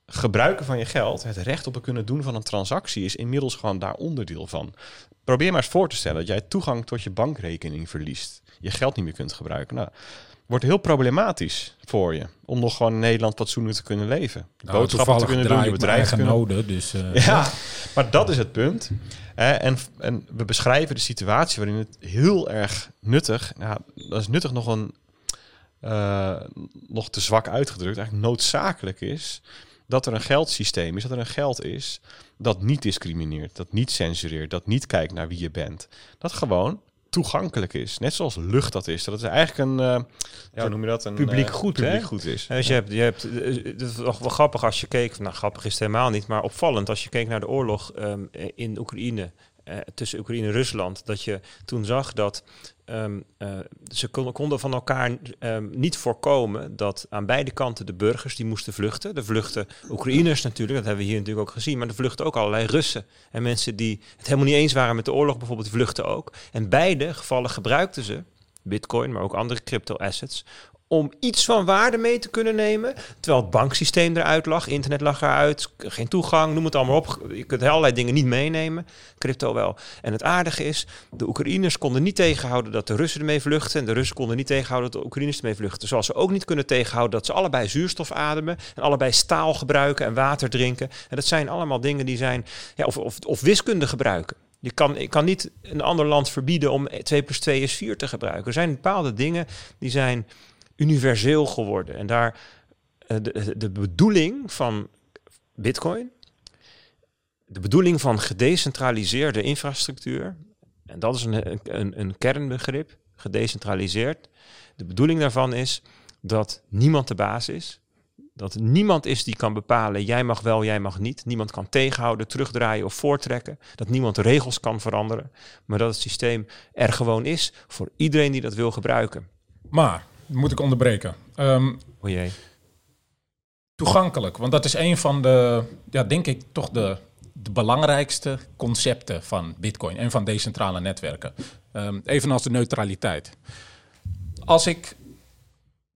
gebruiken van je geld, het recht op het kunnen doen van een transactie, is inmiddels gewoon daar onderdeel van. Probeer maar eens voor te stellen dat jij toegang tot je bankrekening verliest. Je geld niet meer kunt gebruiken. Nou, wordt heel problematisch voor je. Om nog gewoon in Nederland fatsoenlijk te kunnen leven. Nou, Boodschappen te kunnen doen, je bedrijf te kunnen... Noden, dus, uh, ja, maar dat is het punt. en, en we beschrijven de situatie waarin het heel erg nuttig... Nou, dat is nuttig nog een... Uh, nog te zwak uitgedrukt, eigenlijk noodzakelijk is dat er een geldsysteem is, dat er een geld is dat niet discrimineert, dat niet censureert, dat niet kijkt naar wie je bent. Dat gewoon toegankelijk is. Net zoals lucht dat is. Dat het eigenlijk een, uh, ja, noem je dat? Een publiek goed, publiek hè? goed is. Dus je hebt, je hebt, het is toch wel grappig als je keek, nou grappig is het helemaal niet, maar opvallend als je keek naar de oorlog um, in Oekraïne, uh, tussen Oekraïne en Rusland, dat je toen zag dat um, uh, ze konden van elkaar um, niet voorkomen dat aan beide kanten de burgers die moesten vluchten. De vluchten Oekraïners natuurlijk, dat hebben we hier natuurlijk ook gezien, maar er vluchten ook allerlei Russen. En mensen die het helemaal niet eens waren met de oorlog bijvoorbeeld, vluchten ook. En beide gevallen gebruikten ze Bitcoin, maar ook andere crypto assets, om iets van waarde mee te kunnen nemen. Terwijl het banksysteem eruit lag, internet lag eruit, geen toegang, noem het allemaal op. Je kunt allerlei dingen niet meenemen, crypto wel. En het aardige is, de Oekraïners konden niet tegenhouden dat de Russen ermee vluchten. En de Russen konden niet tegenhouden dat de Oekraïners ermee vluchten. Zoals ze ook niet kunnen tegenhouden dat ze allebei zuurstof ademen. En allebei staal gebruiken en water drinken. En dat zijn allemaal dingen die zijn, ja, of, of, of wiskunde gebruiken. Je kan, je kan niet een ander land verbieden om 2 plus 2 is 4 te gebruiken. Er zijn bepaalde dingen die zijn universeel geworden. En daar de, de bedoeling van Bitcoin, de bedoeling van gedecentraliseerde infrastructuur, en dat is een, een, een kernbegrip, gedecentraliseerd. De bedoeling daarvan is dat niemand de baas is. Dat niemand is die kan bepalen, jij mag wel, jij mag niet. Niemand kan tegenhouden, terugdraaien of voortrekken. Dat niemand regels kan veranderen. Maar dat het systeem er gewoon is voor iedereen die dat wil gebruiken. Maar moet ik onderbreken. Um, o jee. Toegankelijk, want dat is een van de, ja, denk ik toch de, de belangrijkste concepten van Bitcoin en van decentrale netwerken. Um, evenals de neutraliteit. Als ik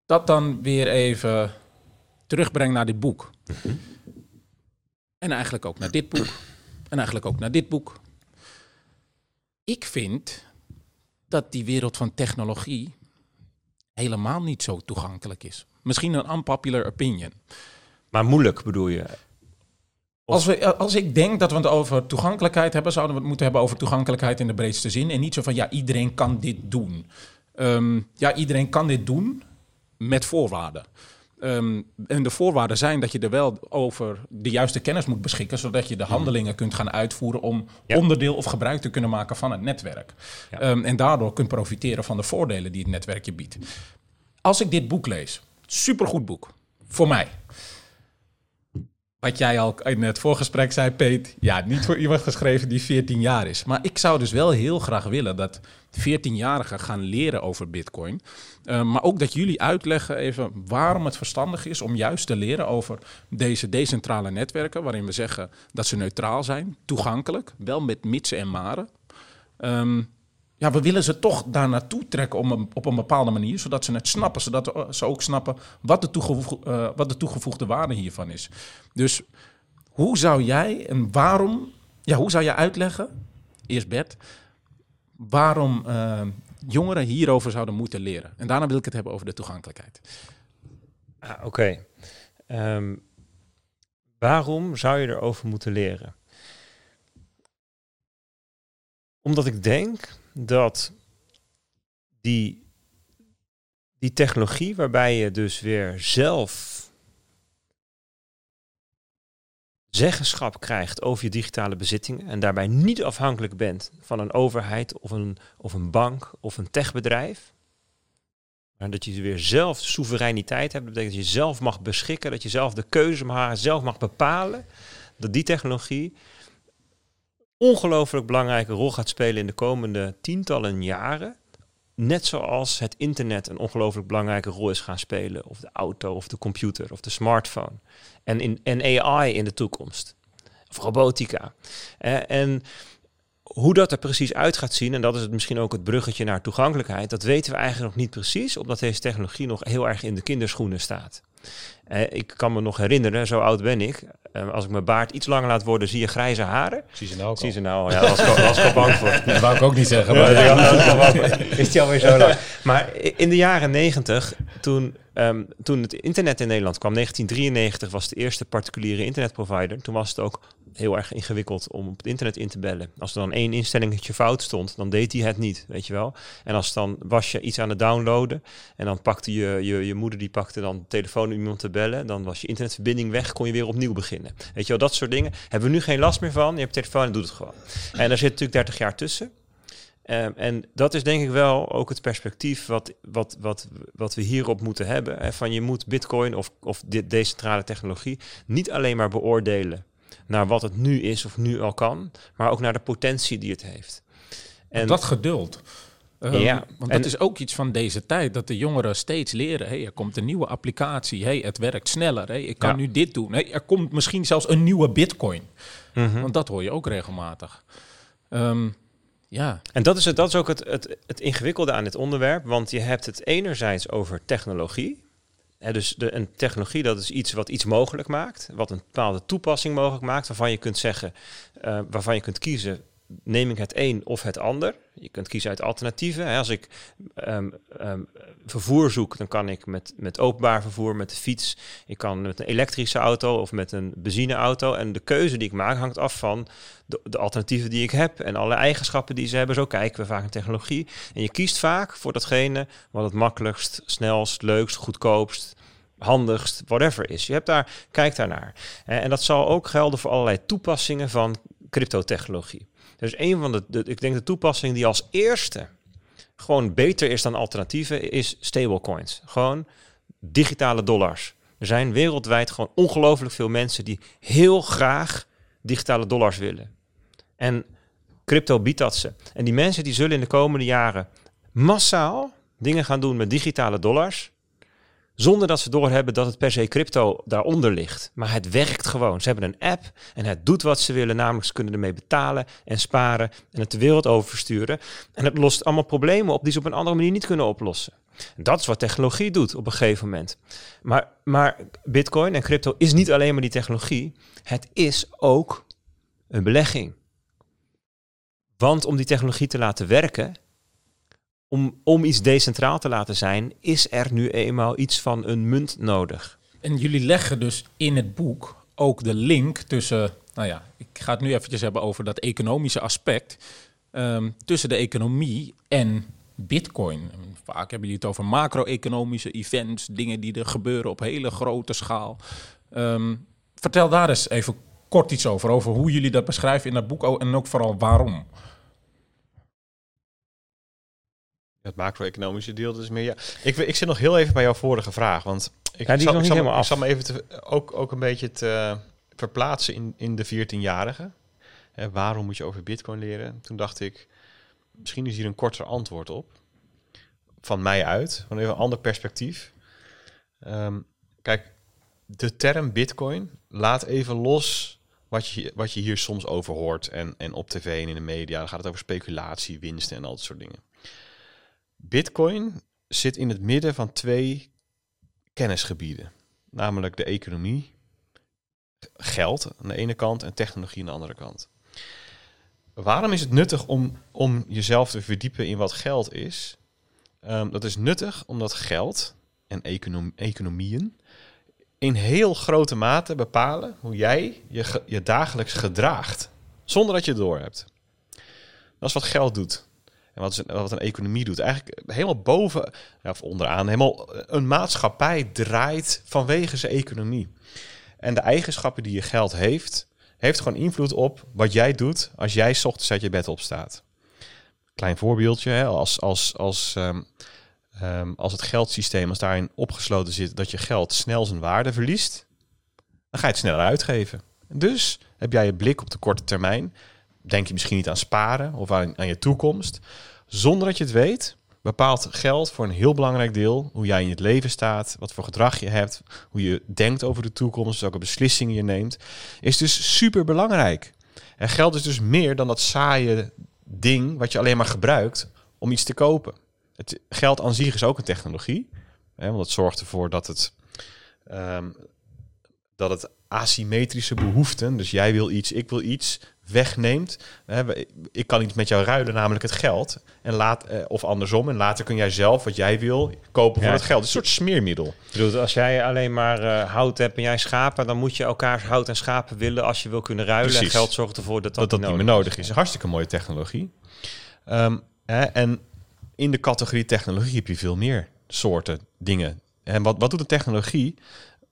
dat dan weer even terugbreng naar dit boek. En eigenlijk ook naar dit boek. En eigenlijk ook naar dit boek. Ik vind dat die wereld van technologie helemaal niet zo toegankelijk is. Misschien een unpopular opinion. Maar moeilijk bedoel je? Als, we, als ik denk dat we het over toegankelijkheid hebben, zouden we het moeten hebben over toegankelijkheid in de breedste zin. En niet zo van ja, iedereen kan dit doen. Um, ja, iedereen kan dit doen met voorwaarden. Um, en de voorwaarden zijn dat je er wel over de juiste kennis moet beschikken, zodat je de handelingen kunt gaan uitvoeren om ja. onderdeel of gebruik te kunnen maken van het netwerk. Ja. Um, en daardoor kunt profiteren van de voordelen die het netwerk je biedt. Als ik dit boek lees, supergoed boek, voor mij. Wat jij al in het voorgesprek zei, Peet. Ja, niet voor iemand geschreven die 14 jaar is. Maar ik zou dus wel heel graag willen dat 14-jarigen gaan leren over Bitcoin. Uh, maar ook dat jullie uitleggen even waarom het verstandig is om juist te leren over deze decentrale netwerken. Waarin we zeggen dat ze neutraal zijn, toegankelijk, wel met mitsen en maren. Um, we willen ze toch daar naartoe trekken om een, op een bepaalde manier, zodat ze het snappen, zodat ze ook snappen wat de, toegevoegde, uh, wat de toegevoegde waarde hiervan is. Dus hoe zou jij en waarom, ja, hoe zou je uitleggen, eerst Bert, waarom uh, jongeren hierover zouden moeten leren? En daarna wil ik het hebben over de toegankelijkheid. Ah, Oké. Um, waarom zou je erover moeten leren? Omdat ik denk dat die, die technologie waarbij je dus weer zelf zeggenschap krijgt over je digitale bezittingen en daarbij niet afhankelijk bent van een overheid of een, of een bank of een techbedrijf. Maar dat je weer zelf soevereiniteit hebt. Dat betekent dat je zelf mag beschikken, dat je zelf de keuze mag, zelf mag bepalen. Dat die technologie ongelooflijk belangrijke rol gaat spelen in de komende tientallen jaren. Net zoals het internet een ongelooflijk belangrijke rol is gaan spelen. Of de auto, of de computer, of de smartphone. En, in, en AI in de toekomst. Of robotica. En hoe dat er precies uit gaat zien, en dat is het misschien ook het bruggetje naar toegankelijkheid, dat weten we eigenlijk nog niet precies, omdat deze technologie nog heel erg in de kinderschoenen staat. Uh, ik kan me nog herinneren, zo oud ben ik. Uh, als ik mijn baard iets langer laat worden, zie je grijze haren. Zie ze nou ook Zie ze nou, ja, was, ik bang voor. Dat wou ik ook niet zeggen. Maar ja, is die alweer zo lang. Maar in de jaren negentig, toen, um, toen het internet in Nederland kwam, 1993 was de eerste particuliere internetprovider. Toen was het ook heel erg ingewikkeld om op het internet in te bellen. Als er dan één instellingetje fout stond, dan deed hij het niet, weet je wel. En als dan was je iets aan het downloaden en dan pakte je, je, je moeder die pakte dan de telefoon om iemand te bellen, dan was je internetverbinding weg, kon je weer opnieuw beginnen. Weet je wel, dat soort dingen hebben we nu geen last meer van. Je hebt telefoon en doet het gewoon. En daar zit natuurlijk 30 jaar tussen. Um, en dat is denk ik wel ook het perspectief wat, wat, wat, wat we hierop moeten hebben. Hè? Van je moet bitcoin of, of de decentrale technologie niet alleen maar beoordelen naar wat het nu is of nu al kan, maar ook naar de potentie die het heeft. En dat geduld. Um, ja, want dat is ook iets van deze tijd, dat de jongeren steeds leren. Hey, er komt een nieuwe applicatie, hey, het werkt sneller, hey, ik kan nu dit doen. Hey, er komt misschien zelfs een nieuwe bitcoin. Mm Want dat hoor je ook regelmatig. Um, ja. En dat is, het, dat is ook het, het, het ingewikkelde aan dit onderwerp, want je hebt het enerzijds over technologie. Dus de, een technologie dat is iets wat iets mogelijk maakt, wat een bepaalde toepassing mogelijk maakt, waarvan je kunt zeggen, uh, waarvan je kunt kiezen neem ik het een of het ander. Je kunt kiezen uit alternatieven. Als ik um, um, vervoer zoek, dan kan ik met, met openbaar vervoer, met de fiets. Ik kan met een elektrische auto of met een benzineauto. En de keuze die ik maak hangt af van de, de, alternatieven die ik heb en alle eigenschappen die ze hebben. Zo kijken we vaak naar technologie. En je kiest vaak voor datgene wat het makkelijkst, snelst, leukst, goedkoopst handigst, whatever is. Je hebt daar, kijk daarnaar. En dat zal ook gelden voor allerlei toepassingen van cryptotechnologie. Dus een van de, ik denk de toepassing die als eerste gewoon beter is dan alternatieven, is stablecoins. Gewoon digitale dollars. Er zijn wereldwijd gewoon ongelooflijk veel mensen die heel graag digitale dollars willen. En crypto biedt dat ze. En die mensen die zullen in de komende jaren massaal dingen gaan doen met digitale dollars. Zonder dat ze doorhebben dat het per se crypto daaronder ligt. Maar het werkt gewoon. Ze hebben een app en het doet wat ze willen. Namelijk ze kunnen ermee betalen en sparen en het de wereld oversturen. En het lost allemaal problemen op die ze op een andere manier niet kunnen oplossen. En dat is wat technologie doet op een gegeven moment. Maar, maar bitcoin en crypto is niet alleen maar die technologie. Het is ook een belegging. Want om die technologie te laten werken, om, om iets decentraal te laten zijn, is er nu eenmaal iets van een munt nodig. En jullie leggen dus in het boek ook de link tussen, nou ja, ik ga het nu eventjes hebben over dat economische aspect, um, tussen de economie en Bitcoin. Vaak hebben jullie het over macro-economische events, dingen die er gebeuren op hele grote schaal. Um, vertel daar eens even kort iets over, over hoe jullie dat beschrijven in dat boek en ook vooral waarom. Het macro-economische deel dus meer. Ja. Ik, ik zit nog heel even bij jouw vorige vraag. Want ik, ja, die zal, ik, zal, ik zal me even te, ook, ook een beetje te verplaatsen in, in de 14-jarige. waarom moet je over bitcoin leren? Toen dacht ik, misschien is hier een korter antwoord op. Van mij uit, van even een ander perspectief. Um, kijk, de term bitcoin laat even los wat je, wat je hier soms over hoort. En, en op tv en in de media. Dan gaat het over speculatie, winsten en al dat soort dingen. Bitcoin zit in het midden van twee kennisgebieden, namelijk de economie, geld aan de ene kant en technologie aan de andere kant. Waarom is het nuttig om, om jezelf te verdiepen in wat geld is? Um, dat is nuttig omdat geld en econom, economieën in heel grote mate bepalen hoe jij je, je dagelijks gedraagt, zonder dat je het doorhebt. Dat is wat geld doet. En wat, is een, wat een economie doet. Eigenlijk helemaal boven, of onderaan, helemaal een maatschappij draait vanwege zijn economie. En de eigenschappen die je geld heeft, heeft gewoon invloed op wat jij doet als jij ochtends uit je bed opstaat. Klein voorbeeldje, hè, als, als, als, um, um, als het geldsysteem, als daarin opgesloten zit dat je geld snel zijn waarde verliest, dan ga je het sneller uitgeven. Dus heb jij je blik op de korte termijn denk je misschien niet aan sparen of aan, aan je toekomst. Zonder dat je het weet, bepaalt geld voor een heel belangrijk deel hoe jij in het leven staat, wat voor gedrag je hebt, hoe je denkt over de toekomst, welke beslissingen je neemt, is dus super belangrijk. En geld is dus meer dan dat saaie ding wat je alleen maar gebruikt om iets te kopen. Het geld aan zich is ook een technologie, hè, want het zorgt ervoor dat het, um, dat het asymmetrische behoeften, dus jij wil iets, ik wil iets, wegneemt. Ik kan iets met jou ruilen, namelijk het geld. En laat, eh, of andersom. En later kun jij zelf wat jij wil kopen voor het geld. een soort smeermiddel. bedoel, als jij alleen maar uh, hout hebt en jij schapen, dan moet je elkaars hout en schapen willen als je wil kunnen ruilen. En geld zorgt ervoor dat dat, dat, niet, meer nodig is. is. Hartstikke mooie technologie. Um, hè, en in de categorie technologie heb je veel meer soorten dingen. En wat, wat doet de technologie?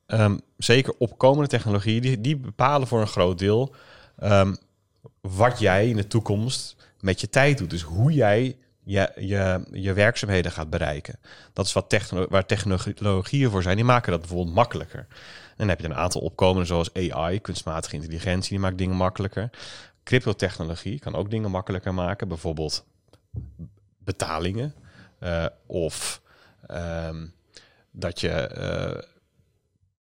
Um, zeker opkomende technologie, die, die bepalen voor een groot deel um, wat jij in de toekomst met je tijd doet. Dus hoe jij je, je, werkzaamheden gaat bereiken. Dat is wat techno waar technologieën voor zijn. Die maken dat bijvoorbeeld makkelijker. En dan heb je een aantal opkomende zoals AI, kunstmatige intelligentie, die maakt dingen makkelijker. Cryptotechnologie kan ook dingen makkelijker maken. Bijvoorbeeld betalingen. Uh, of um, dat je uh,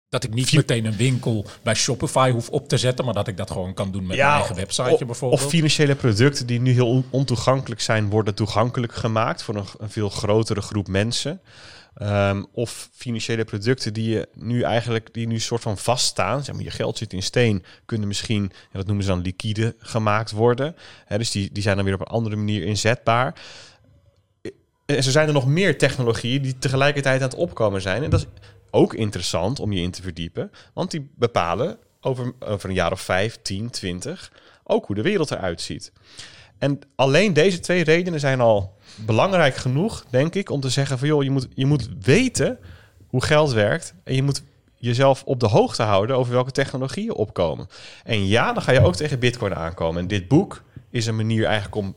dat ik niet meteen een winkel bij Shopify hoef op te zetten, maar dat ik dat gewoon kan doen met mijn eigen website bijvoorbeeld. Of financiële producten die nu heel ontoegankelijk zijn, worden toegankelijk gemaakt voor een, een veel grotere groep mensen. Um, of financiële producten die je nu eigenlijk die nu soort van vaststaan. Zeg maar, je geld zit in steen, kunnen misschien, ja, dat noemen ze dan liquide, gemaakt worden. He, dus die, die zijn dan weer op een andere manier inzetbaar. En zo zijn er nog meer technologieën die tegelijkertijd aan het opkomen zijn. En dat is ook interessant om je in te verdiepen. Want die bepalen over, over een jaar of vijf, tien, twintig ook hoe de wereld eruit ziet. En alleen deze twee redenen zijn al belangrijk genoeg, denk ik, om te zeggen van joh, je moet, je moet weten hoe geld werkt. En je moet jezelf op de hoogte houden over welke technologieën opkomen. En ja, dan ga je ook tegen Bitcoin aankomen. En dit boek is een manier eigenlijk om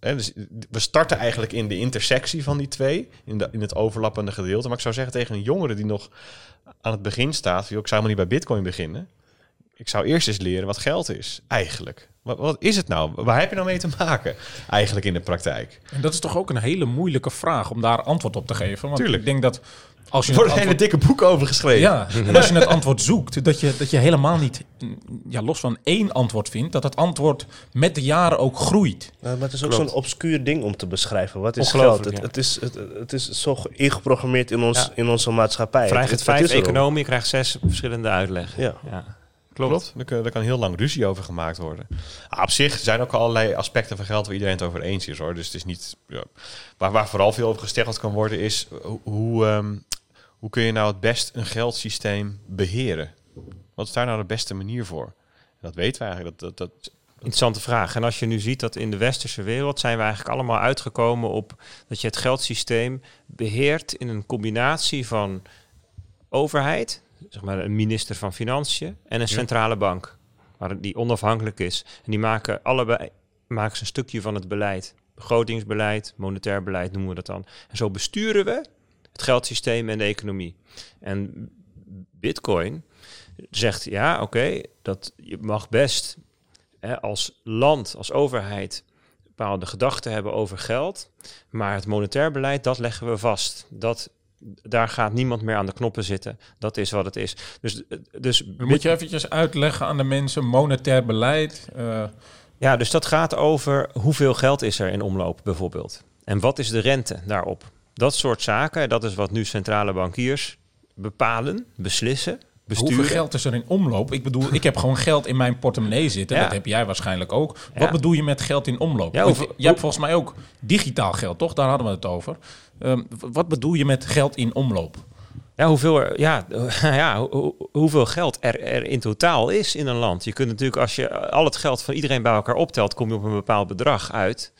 dus we starten eigenlijk in de intersectie van die twee, in, de, in het overlappende gedeelte. Maar ik zou zeggen tegen een jongere die nog aan het begin staat, ik zou maar niet bij Bitcoin beginnen. Ik zou eerst eens leren wat geld is, eigenlijk. Wat, wat, is het nou? Waar heb je nou mee te maken, eigenlijk in de praktijk? En dat is toch ook een hele moeilijke vraag om daar antwoord op te geven. Want Tuurlijk. ik denk dat als je er wordt een hele dikke boek over geschreven. Ja, en als je het antwoord zoekt, dat je, dat je helemaal niet, ja, los van één antwoord vindt, dat het antwoord met de jaren ook groeit. maar het is ook zo'n obscuur ding om te beschrijven. Wat is geld? Het, het, is, het, het is zo ingeprogrammeerd in, ons, in onze maatschappij. Vraag het, vijf economie, je krijgt zes verschillende uitleggen. Ja. ja. Klopt. Klopt. Er, kan heel lang ruzie over gemaakt worden. Ah, op zich zijn ook allerlei aspecten van geld waar iedereen het over eens is hoor. Dus het is niet. Ja. Waar, waar vooral veel over gesteggeld kan worden, is hoe, um, hoe kun je nou het best een geldsysteem beheren? Wat is daar nou de beste manier voor? dat weten we eigenlijk. Dat, dat, dat, Interessante vraag. En als je nu ziet dat in de westerse wereld zijn we eigenlijk allemaal uitgekomen op dat je het geldsysteem beheert in een combinatie van overheid, zeg maar een minister van Financiën en een centrale bank, waar die onafhankelijk is. En die maken allebei maken ze een stukje van het beleid. Begrotingsbeleid, monetair beleid noemen we dat dan. En zo besturen we het geldsysteem en de economie. En Bitcoin zegt ja, oké, dat je mag best hè, als land, als overheid bepaalde gedachten hebben over geld, maar het monetair beleid dat leggen we vast. Dat daar gaat niemand meer aan de knoppen zitten. Dat is wat het is. Dus, dus moet je eventjes uitleggen aan de mensen monetair beleid. Uh... Ja, dus dat gaat over hoeveel geld is er in omloop bijvoorbeeld. En wat is de rente daarop? Dat soort zaken, dat is wat nu centrale bankiers bepalen, beslissen. Besturen. Hoeveel geld is er in omloop? Ik bedoel, ik heb gewoon geld in mijn portemonnee zitten. Dat heb jij waarschijnlijk ook. Wat bedoel je met geld in omloop? Ja, jij hebt volgens mij ook digitaal geld, toch? Daar hadden we het over. Um, wat bedoel je met geld in omloop? Ja, hoeveel, ja, ja, hoeveel geld er, er in totaal is in een land. Je kunt natuurlijk, als je al het geld van iedereen bij elkaar optelt, kom je op een bepaald bedrag uit.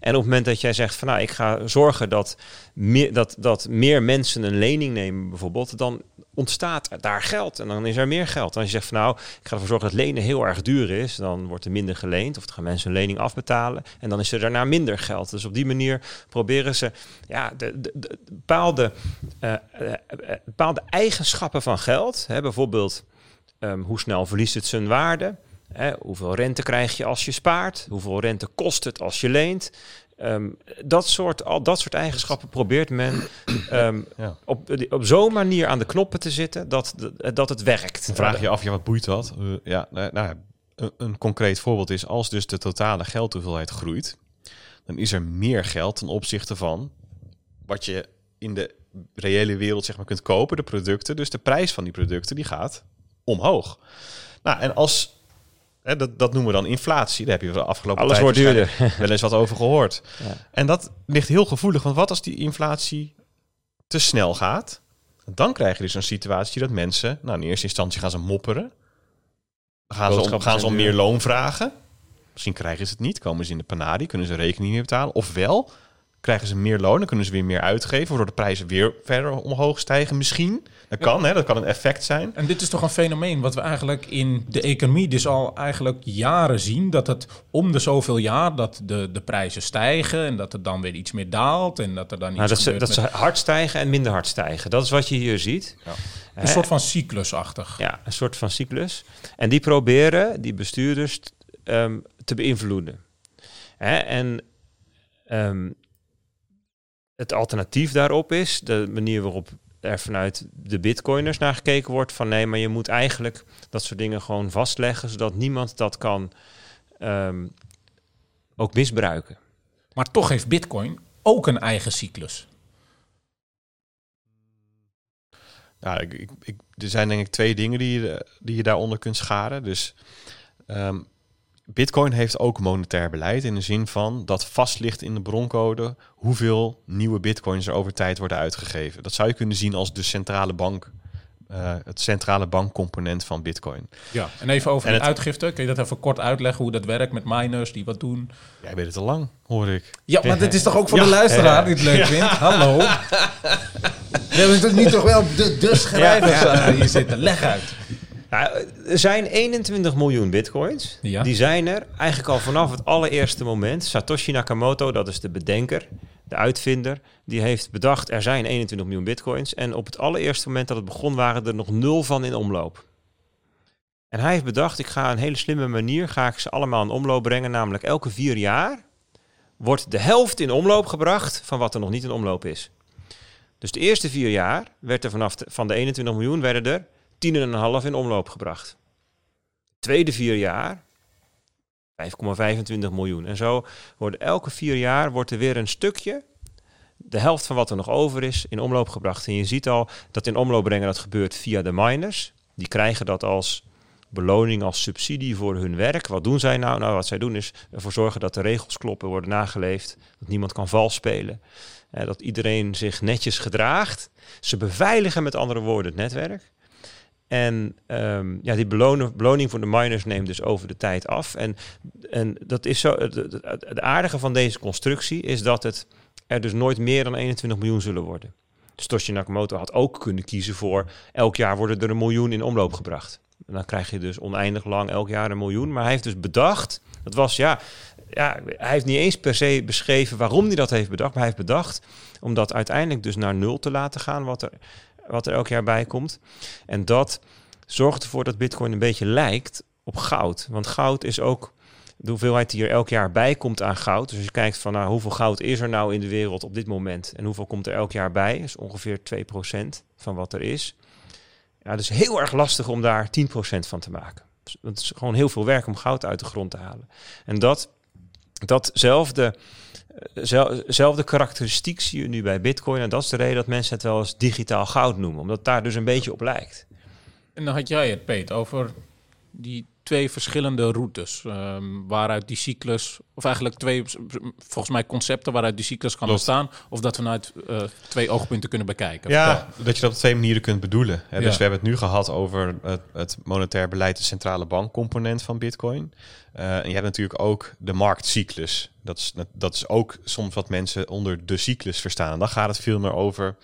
En op het moment dat jij zegt van nou, ik ga zorgen dat meer, dat, dat meer mensen een lening nemen bijvoorbeeld, dan ontstaat daar geld en dan is er meer geld. als je zegt van nou, ik ga ervoor zorgen dat lenen heel erg duur is, dan wordt er minder geleend of dan gaan mensen een lening afbetalen en dan is er daarna minder geld. Dus op die manier proberen ze ja, de, de, bepaalde, uh, bepaalde eigenschappen van geld, hè, bijvoorbeeld um, hoe snel verliest het zijn waarde, Hè, hoeveel rente krijg je als je spaart? Hoeveel rente kost het als je leent? Um, dat, soort, al dat soort eigenschappen probeert men um, ja. op, op zo'n manier aan de knoppen te zitten dat, dat het werkt. Dan vraag je af, ja, wat boeit dat? Uh, ja, nou, nou, een, een, concreet voorbeeld is, als dus de totale geldhoeveelheid groeit, dan is er meer geld ten opzichte van wat je in de reële wereld zeg maar, kunt kopen, de producten. Dus de prijs van die producten die gaat omhoog. Nou, en als dat, dat noemen we dan inflatie. Daar heb je de afgelopen Alles wordt duurder. wel eens wat over gehoord. Ja. En dat ligt heel gevoelig. Want wat als die inflatie te snel gaat? Dan krijg je dus een situatie dat mensen... Nou, in eerste instantie gaan ze mopperen. Gaan ze om, gaan ze om meer loon vragen. Misschien krijgen ze het niet. Komen ze in de panadi, kunnen ze rekening niet betalen. Ofwel krijgen ze meer loon, dan kunnen ze weer meer uitgeven, waardoor de prijzen weer verder omhoog stijgen misschien. Dat kan, hè? dat kan een effect zijn. En dit is toch een fenomeen wat we eigenlijk in de economie dus al eigenlijk jaren zien. Dat het om de zoveel jaar dat de, de prijzen stijgen en dat er dan weer iets meer daalt. En dat er dan iets nou, dat, ze, dat ze hard stijgen en minder hard stijgen. Dat is wat je hier ziet. Ja. Een soort van cyclusachtig. Ja, een soort van cyclus. En die proberen die bestuurders um, te beïnvloeden. Hè? En um, het alternatief daarop is de manier waarop er vanuit de bitcoiners naar gekeken wordt van nee, maar je moet eigenlijk dat soort dingen gewoon vastleggen, zodat niemand dat kan um, ook misbruiken. Maar toch heeft bitcoin ook een eigen cyclus. Nou, ik, ik, er zijn denk ik twee dingen die je, die je daaronder kunt scharen. Dus um, Bitcoin heeft ook monetair beleid in de zin van dat vast ligt in de broncode hoeveel nieuwe bitcoins er over tijd worden uitgegeven. Dat zou je kunnen zien als de centrale bank, uh, het centrale bankcomponent van Bitcoin. Ja, en even over de uitgifte. Kun je dat even kort uitleggen hoe dat werkt met miners die wat doen? Jij weet het al lang, hoor ik. Ja, maar dit is toch ook voor de luisteraar die het leuk vindt? Hallo. We hebben toch niet toch wel de, de schrijvers uh, hier zitten. Leg uit. Nou, er zijn 21 miljoen bitcoins. Ja. Die zijn er eigenlijk al vanaf het allereerste moment. Satoshi Nakamoto, dat is de bedenker, de uitvinder, die heeft bedacht er zijn 21 miljoen bitcoins. En op het allereerste moment dat het begon waren er nog nul van in omloop. En hij heeft bedacht, ik ga een hele slimme manier, ga ik ze allemaal in omloop brengen. Namelijk elke vier jaar wordt de helft in omloop gebracht van wat er nog niet in omloop is. Dus de eerste vier jaar werd er vanaf de, van de 21 miljoen werden er 10,5 in omloop gebracht. Tweede vier jaar 5,25 miljoen. En zo wordt elke vier jaar wordt er weer een stukje, de helft van wat er nog over is, in omloop gebracht. En je ziet al dat in omloop brengen dat gebeurt via de miners. Die krijgen dat als beloning, als subsidie voor hun werk. Wat doen zij nou? Nou, wat zij doen is ervoor zorgen dat de regels kloppen, worden nageleefd, dat niemand kan vals spelen. dat iedereen zich netjes gedraagt. Ze beveiligen met andere woorden het netwerk. En um, ja, die beloning, beloning voor de miners neemt dus over de tijd af. En, en dat is zo. Het, aardige van deze constructie is dat het er dus nooit meer dan 21 miljoen zullen worden. Dus Nakamoto had ook kunnen kiezen voor elk jaar worden er een miljoen in omloop gebracht. En dan krijg je dus oneindig lang elk jaar een miljoen. Maar hij heeft dus bedacht, dat was ja, ja, hij heeft niet eens per se beschreven waarom hij dat heeft bedacht. Maar hij heeft bedacht om dat uiteindelijk dus naar nul te laten gaan, wat er wat er elk jaar bij komt. En dat zorgt ervoor dat Bitcoin een beetje lijkt op goud. Want goud is ook de hoeveelheid die er elk jaar bij komt aan goud. Dus als je kijkt van nou, hoeveel goud is er nou in de wereld op dit moment en hoeveel komt er elk jaar bij, is ongeveer 2% van wat er is. Ja, dus heel erg lastig om daar 10% van te maken. Dus het is gewoon heel veel werk om goud uit de grond te halen. En dat, datzelfde zelfde karakteristiek zie je nu bij Bitcoin. En dat is de reden dat mensen het wel eens digitaal goud noemen, omdat daar dus een beetje op lijkt. En dan had jij het, Peet, over die twee verschillende routes. Um, waaruit die cyclus, of eigenlijk twee, volgens mij concepten waaruit die cyclus kan ontstaan. Of dat we vanuit uh, twee oogpunten kunnen bekijken. Ja, dat je dat op twee manieren kunt bedoelen. Hè? Dus we hebben het nu gehad over het, het monetair beleid, de centrale bankcomponent van Bitcoin. Uh, en je hebt natuurlijk ook de marktcyclus. Dat is, dat is ook soms wat mensen onder de cyclus verstaan. En dan gaat het veel meer over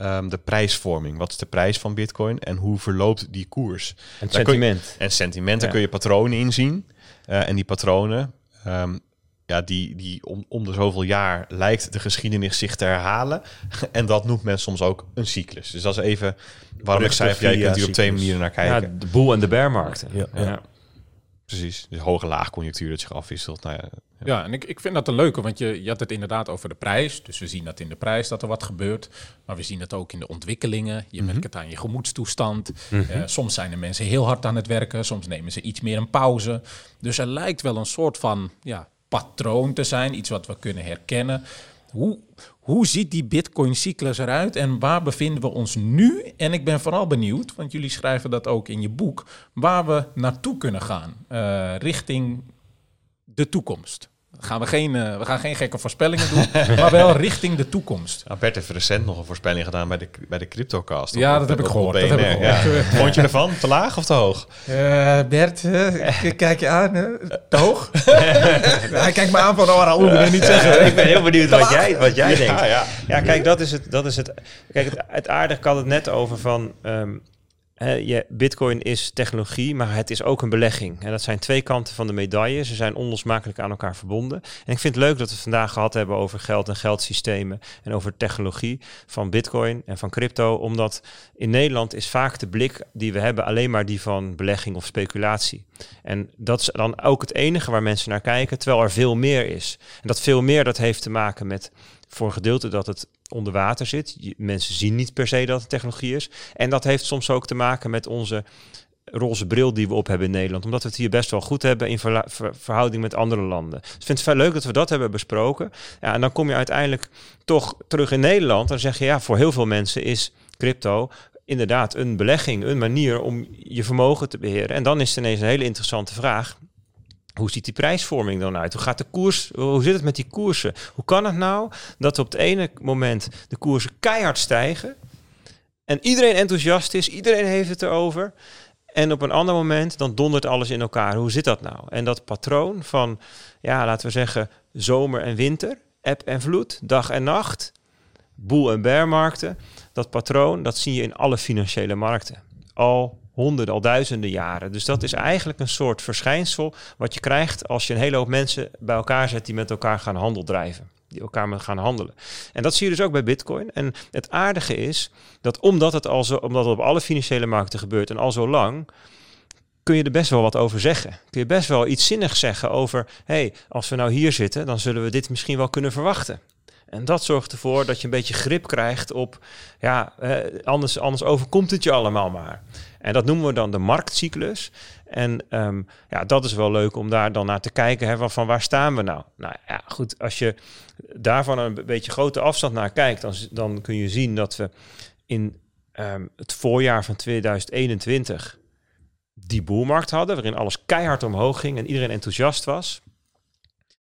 um, de prijsvorming. Wat is de prijs van Bitcoin en hoe verloopt die koers? En sentiment. en sentiment, daar kun je patronen inzien. Uh, en die patronen, um, ja, die, die om, om de zoveel jaar lijkt de geschiedenis zich te herhalen. en dat noemt men soms ook een cyclus. Dus dat is even waarom ik zei, jij kunt hier op twee manieren naar kijken. Ja, de boel en de bearmarkt. Ja, ja. Precies, dus hoge laagconjunctuur dat zich afwisselt. Nou ja, ja, en ik, ik vind dat een leuke, want je, je had het inderdaad over de prijs. Dus we zien dat in de prijs dat er wat gebeurt. Maar we zien het ook in de ontwikkelingen. Je merkt mhm. het aan je gemoedstoestand. Mhm. Eh, soms zijn er mensen heel hard aan het werken. Soms nemen ze iets meer een pauze. Dus er lijkt wel een soort van ja, patroon te zijn. Iets wat we kunnen herkennen. Hoe, hoe ziet die Bitcoin-cyclus eruit en waar bevinden we ons nu? En ik ben vooral benieuwd, want jullie schrijven dat ook in je boek, waar we naartoe kunnen gaan uh, richting de toekomst. Gaan we, geen, uh, we gaan geen gekke voorspellingen doen, maar wel richting de toekomst. Nou, Bert heeft recent nog een voorspelling gedaan bij de, bij de CryptoCast. Ja, dat, heb ik gehoord, dat heb ik gehoord. Vond je ervan? Te laag of te hoog? Uh, Bert, uh, kijk je aan. Te hoog? Hij kijkt me aan van, oh, Raoul, wil niet zeggen. ik ben heel benieuwd wat jij, wat jij denkt. Ja, ja. ja, kijk, dat is het. Dat is het. Kijk, het, het aardig kan het net over van... Um, Bitcoin is technologie, maar het is ook een belegging. En dat zijn twee kanten van de medaille. Ze zijn onlosmakelijk aan elkaar verbonden. En ik vind het leuk dat we het vandaag gehad hebben over geld en geldsystemen en over technologie van Bitcoin en van crypto. Omdat in Nederland is vaak de blik die we hebben alleen maar die van belegging of speculatie. En dat is dan ook het enige waar mensen naar kijken, terwijl er veel meer is. En dat veel meer dat heeft te maken met voor een gedeelte dat het onder water zit. mensen zien niet per se dat het technologie is. En dat heeft soms ook te maken met onze roze bril die we op hebben in Nederland. Omdat we het hier best wel goed hebben in verhouding met andere landen. Dus ik vind het wel leuk dat we dat hebben besproken. Ja, en dan kom je uiteindelijk toch terug in Nederland. Dan zeg je ja, voor heel veel mensen is crypto inderdaad een belegging, een manier om je vermogen te beheren. En dan is het ineens een hele interessante vraag. Hoe ziet die prijsvorming dan uit? Hoe gaat de koers? Hoe zit het met die koersen? Hoe kan het nou dat op het ene moment de koersen keihard stijgen en iedereen enthousiast is, iedereen heeft het erover. En op een ander moment dan dondert alles in elkaar. Hoe zit dat nou? En dat patroon van, ja, laten we zeggen, zomer en winter, eb en vloed, dag en nacht, boel- en bearmarkten. Dat patroon, dat zie je in alle financiële markten. Al honderden, al duizenden jaren. Dus dat is eigenlijk een soort verschijnsel wat je krijgt als je een hele hoop mensen bij elkaar zet die met elkaar gaan handel drijven. Die elkaar gaan handelen. En dat zie je dus ook bij Bitcoin. En het aardige is dat omdat het, al zo, omdat het op alle financiële markten gebeurt en al zo lang, kun je er best wel wat over zeggen. Kun je best wel iets zinnigs zeggen over, hey, als we nou hier zitten, dan zullen we dit misschien wel kunnen verwachten. En dat zorgt ervoor dat je een beetje grip krijgt op, ja, eh, anders, anders overkomt het je allemaal maar. En dat noemen we dan de marktcyclus. En um, ja, dat is wel leuk om daar dan naar te kijken. Hè, van waar staan we nou? Nou ja, goed, als je daarvan een beetje grote afstand naar kijkt, dan, dan kun je zien dat we in um, het voorjaar van 2021 die boelmarkt hadden, waarin alles keihard omhoog ging en iedereen enthousiast was.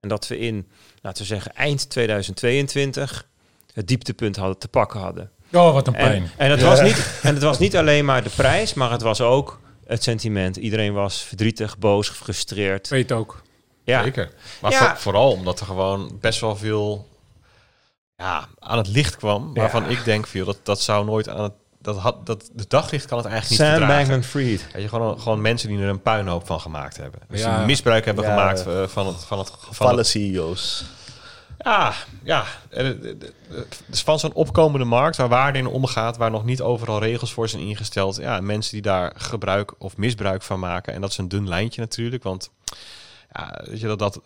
En dat we in, laten we zeggen, eind 2022 het dieptepunt hadden te pakken hadden. Oh, wat een pijn. En, en, het, was niet, en het was niet alleen maar de prijs, maar het was ook het sentiment. Iedereen was verdrietig, boos, gefrustreerd. Weet ook. Ja. Zeker. Maar vooral omdat er gewoon best wel veel ja, aan het licht kwam. Waarvan ik denk, veel dat, dat zou nooit aan het dat had, dat, de daglicht kan het eigenlijk niet Sam Bankman Fried. Weet je, gewoon, gewoon mensen die er een puinhoop van gemaakt hebben. Dus die misbruik hebben gemaakt uh, van het... Van het van CEO's. Ja, ja. Dus van zo'n opkomende markt waar waarde in omgaat, waar nog niet overal regels voor zijn ingesteld. Ja, mensen die daar gebruik of misbruik van maken. En dat is een dun lijntje natuurlijk, want ja, weet je, dat, dat,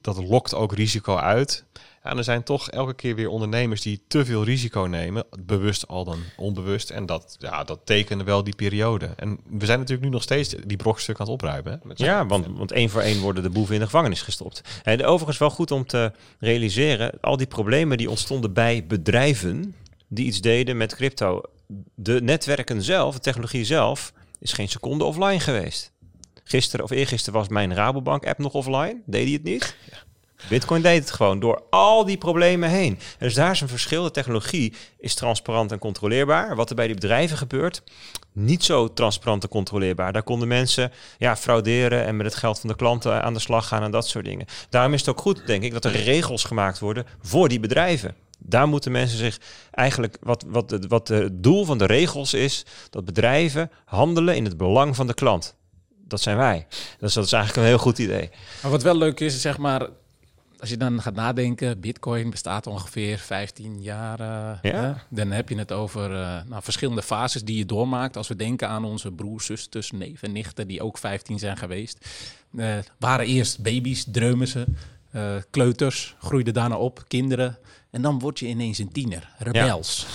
dat lokt ook risico uit. Ja, en er zijn toch elke keer weer ondernemers die te veel risico nemen, bewust al dan onbewust. En dat, ja, dat tekende wel die periode. En we zijn natuurlijk nu nog steeds die brokstuk aan het opruimen. Hè, ja, want, want één voor één worden de boeven in de gevangenis gestopt. En overigens wel goed om te realiseren, al die problemen die ontstonden bij bedrijven die iets deden met crypto. De netwerken zelf, de technologie zelf, is geen seconde offline geweest. Gisteren of eergisteren was mijn Rabobank-app nog offline. Deed hij het niet? Ja. Bitcoin deed het gewoon door al die problemen heen. dus daar is een verschil. De technologie is transparant en controleerbaar. Wat er bij die bedrijven gebeurt, niet zo transparant en controleerbaar. Daar konden mensen ja, frauderen en met het geld van de klanten aan de slag gaan en dat soort dingen. Daarom is het ook goed, denk ik, dat er regels gemaakt worden voor die bedrijven. Daar moeten mensen zich eigenlijk, wat, wat, wat het doel van de regels is, dat bedrijven handelen in het belang van de klant dat zijn wij. Dus dat is eigenlijk een heel goed idee. Maar wat wel leuk is, zeg maar, als je dan gaat nadenken, Bitcoin bestaat ongeveer 15 jaar. Uh, ja. Dan heb je het over uh, nou, verschillende fases die je doormaakt. Als we denken aan onze broers, zusters, neven, nichten, die ook 15 zijn geweest. Uh, waren eerst baby's, dreumen ze. kleuters groeiden daarna op, kinderen. En dan word je ineens een tiener, rebels.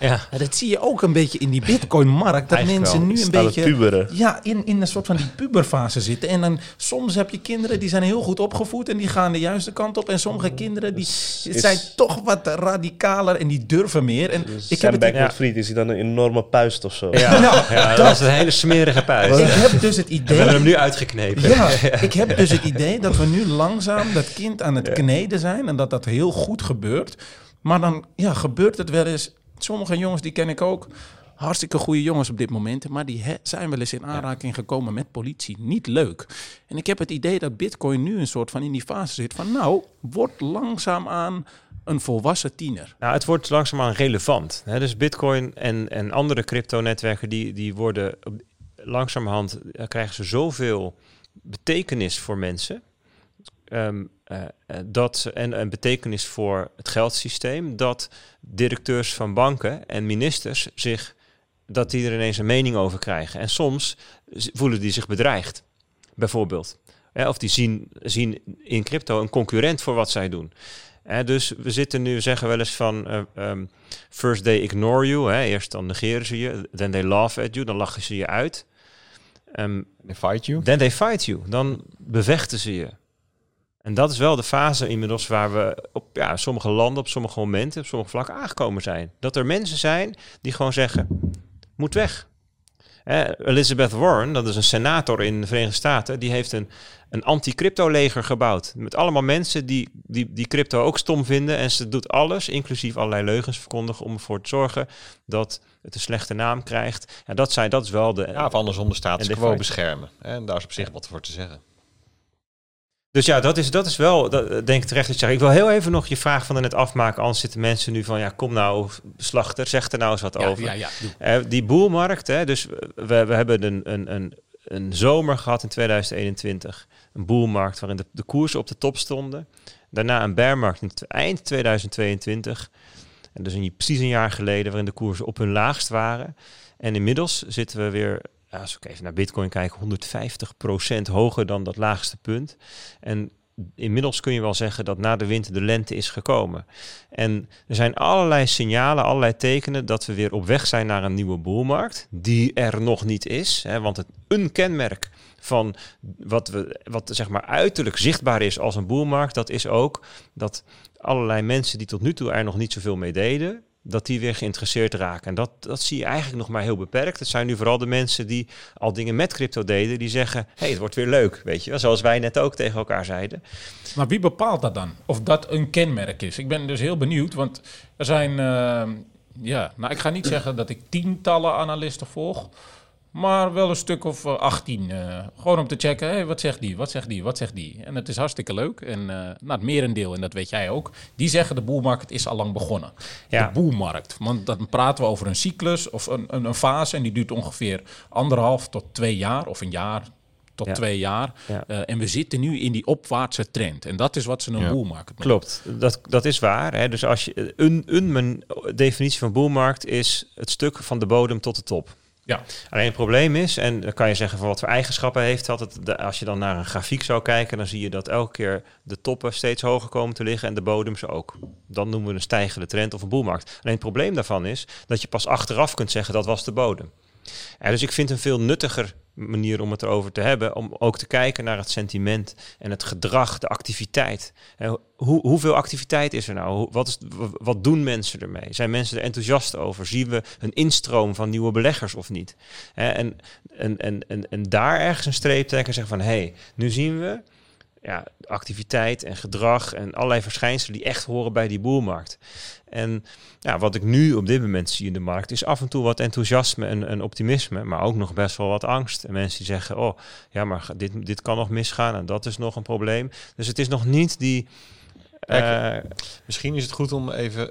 Ja. ja. dat zie je ook een beetje in die bitcoin-markt. Dat mensen nu een beetje puberen. Ja, in, in een soort van die puberfase zitten. En dan soms heb je kinderen die zijn heel goed opgevoed en die gaan de juiste kant op. En sommige kinderen die zijn toch wat radicaler en die durven meer. En ik heb het ja. Fried, is hij dan een enorme puist of zo? Ja, nou, ja dat, is een hele smerige puist. Ik heb dus het idee... We hebben hem nu uitgeknepen. Ja, ik heb dus het idee dat we nu langzaam dat kind aan het kneden zijn en dat dat heel goed gebeurt. Maar dan ja, gebeurt het wel eens. Sommige jongens, die ken ik ook. Hartstikke goede jongens op dit moment. Maar die zijn wel eens in aanraking gekomen met politie. Niet leuk. En ik heb het idee dat Bitcoin nu een soort van in die fase zit van. Nou, wordt langzaamaan een volwassen tiener. Nou, het wordt langzaamaan relevant. Hè? Dus Bitcoin en, en andere crypto-netwerken die, die worden langzamerhand krijgen ze zoveel betekenis voor mensen. Um, uh, dat, en een betekenis voor het geldsysteem, dat directeurs van banken en ministers zich, dat die er ineens een mening over krijgen. En soms voelen die zich bedreigd, bijvoorbeeld. of die zien, zien in crypto een concurrent voor wat zij doen. dus we zitten nu, zeggen wel eens van, uh, um, first they ignore you. eerst dan negeren ze je, then they laugh at you, dan lachen ze je uit. Um, they fight you. Then they fight you. Dan bevechten ze je. En dat is wel de fase inmiddels waar we op ja, sommige landen, op sommige momenten, op sommige vlakken aangekomen zijn. Dat er mensen zijn die gewoon zeggen, moet weg. Elizabeth Warren, dat is een senator in de Verenigde Staten, die heeft een, een anti-crypto-leger gebouwd. Met allemaal mensen die, die, die crypto ook stom vinden. En ze doet alles, inclusief allerlei leugens verkondigen, om ervoor te zorgen dat het een slechte naam krijgt. Ja, dat, zijn, dat is wel de... Ja, of andersom de status quo beschermen. En daar is op zich wat voor te zeggen. Dus ja, dat is, dat is wel, dat, denk ik terecht dat je Ik wil heel even nog je vraag van net afmaken. Anders zitten mensen nu van, ja, kom nou, slachter, zeg er nou eens wat over. Ja, ja, uh, die boelmarkt, hè, dus we, we hebben een, een, een, een zomer gehad in 2021. Een boelmarkt waarin de, de koersen op de top stonden. Daarna een bearmarkt in eind 2022. En dus een, precies een jaar geleden waarin de koersen op hun laagst waren. En inmiddels zitten we weer als ik even naar Bitcoin kijk, 150% hoger dan dat laagste punt. En inmiddels kun je wel zeggen dat na de winter de lente is gekomen. En er zijn allerlei signalen, allerlei tekenen dat we weer op weg zijn naar een nieuwe boelmarkt, die er nog niet is. Hè, want het, een kenmerk van wat, we, wat zeg maar uiterlijk zichtbaar is als een boelmarkt, dat is ook dat allerlei mensen die tot nu toe er nog niet zoveel mee deden, dat die weer geïnteresseerd raken. En dat, dat zie je eigenlijk nog maar heel beperkt. Het zijn nu vooral de mensen die al dingen met crypto deden, die zeggen, hey, het wordt weer leuk, weet je zoals wij net ook tegen elkaar zeiden. Maar wie bepaalt dat dan? Of dat een kenmerk is? Ik ben dus heel benieuwd, want er zijn, uh, ja, nou ik ga niet zeggen dat ik tientallen analisten volg, maar wel een stuk of 18. Uh, eh, gewoon om te checken, hey, wat zegt die, wat zegt die, wat zegt die. En het is hartstikke leuk. En uh, nou, het merendeel, en dat weet jij ook, die zeggen de boelmarkt is al lang begonnen. Ja. De boelmarkt. Want dan praten we over een cyclus of een, een, een, fase. En die duurt ongeveer anderhalf tot twee jaar of een jaar tot twee jaar. Ja. Uh, en we zitten nu in die opwaartse trend. En dat is wat ze een ja. boelmarkt noemen. Klopt, dat, dat is waar. Hè. Dus als je een, een mijn definitie van boelmarkt is het stuk van de bodem tot de top. Ja. Alleen het probleem is, en dan kan je zeggen van wat voor eigenschappen heeft dat. Het, als je dan naar een grafiek zou kijken, dan zie je dat elke keer de toppen steeds hoger komen te liggen en de bodems ook. Dan noemen we een stijgende trend of een boelmarkt. Alleen het probleem daarvan is dat je pas achteraf kunt zeggen dat was de bodem. Ja, dus ik vind een veel nuttiger manier om het erover te hebben, om ook te kijken naar het sentiment en het gedrag, de activiteit. Hoe, hoeveel activiteit is er nou? Wat, is, wat doen mensen ermee? Zijn mensen er enthousiast over? Zien we een instroom van nieuwe beleggers of niet? En, en, en, en, en daar ergens een streep trekken en zeggen van hé, hey, nu zien we ja, activiteit en gedrag en allerlei verschijnselen die echt horen bij die boelmarkt. En ja, wat ik nu op dit moment zie in de markt is af en toe wat enthousiasme en, en optimisme, maar ook nog best wel wat angst. En mensen die zeggen, oh ja, maar dit, dit kan nog misgaan en dat is nog een probleem. Dus het is nog niet die... Uh, misschien is het goed om even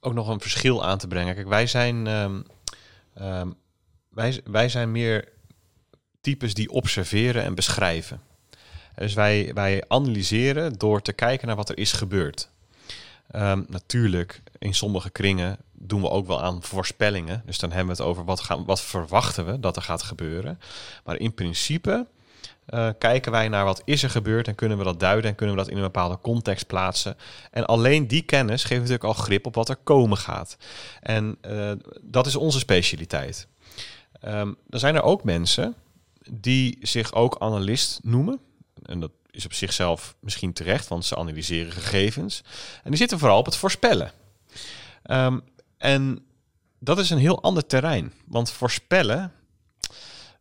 ook nog een verschil aan te brengen. Kijk, wij zijn, um, um, wij, wij zijn meer types die observeren en beschrijven. Dus wij, wij analyseren door te kijken naar wat er is gebeurd. Um, natuurlijk, in sommige kringen doen we ook wel aan voorspellingen. Dus dan hebben we het over wat, gaan, wat verwachten we dat er gaat gebeuren. Maar in principe eh, kijken wij naar wat is er gebeurd en kunnen we dat duiden en kunnen we dat in een bepaalde context plaatsen. En alleen die kennis geeft natuurlijk al grip op wat er komen gaat. En uh, dat is onze specialiteit. Um, dan zijn er ook mensen die zich ook analist noemen. En dat is op zichzelf misschien terecht, want ze analyseren gegevens. En die zitten vooral op het voorspellen. Um, en dat is een heel ander terrein. Want voorspellen,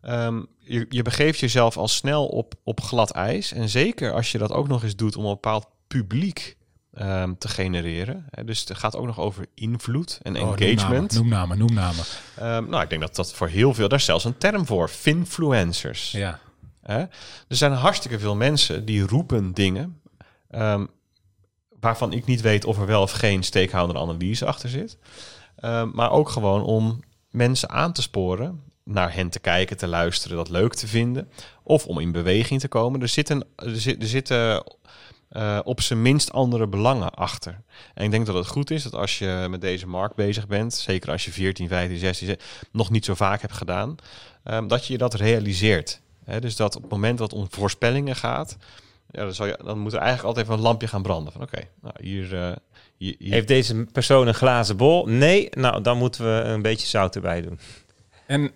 um, je, je begeeft jezelf al snel op, op glad ijs. En zeker als je dat ook nog eens doet om een bepaald publiek um, te genereren. Dus het gaat ook nog over invloed en oh, engagement. Noem namen, noem namen. Nou, ik denk dat dat voor heel veel, daar zelfs een term voor, finfluencers. Ja. Er zijn hartstikke veel mensen die roepen dingen um, waarvan ik niet weet of er wel of geen stakeholder analyse achter zit. maar ook gewoon om mensen aan te sporen naar hen te kijken, te luisteren, dat leuk te vinden. Of om in beweging te komen. Er zitten, er zitten uh, op zijn minst andere belangen achter. En ik denk dat het goed is dat als je met deze markt bezig bent, zeker als je 14, 15, 16 nog niet zo vaak hebt gedaan, um, dat je dat realiseert. He, dus dat op het moment dat het om voorspellingen gaat, ja, dan, je, dan moet er eigenlijk altijd even een lampje gaan branden. Van oké, nou, hier, uh, hier, hier, Heeft deze persoon een glazen bol? Nee, nou dan moeten we een beetje zout erbij doen. En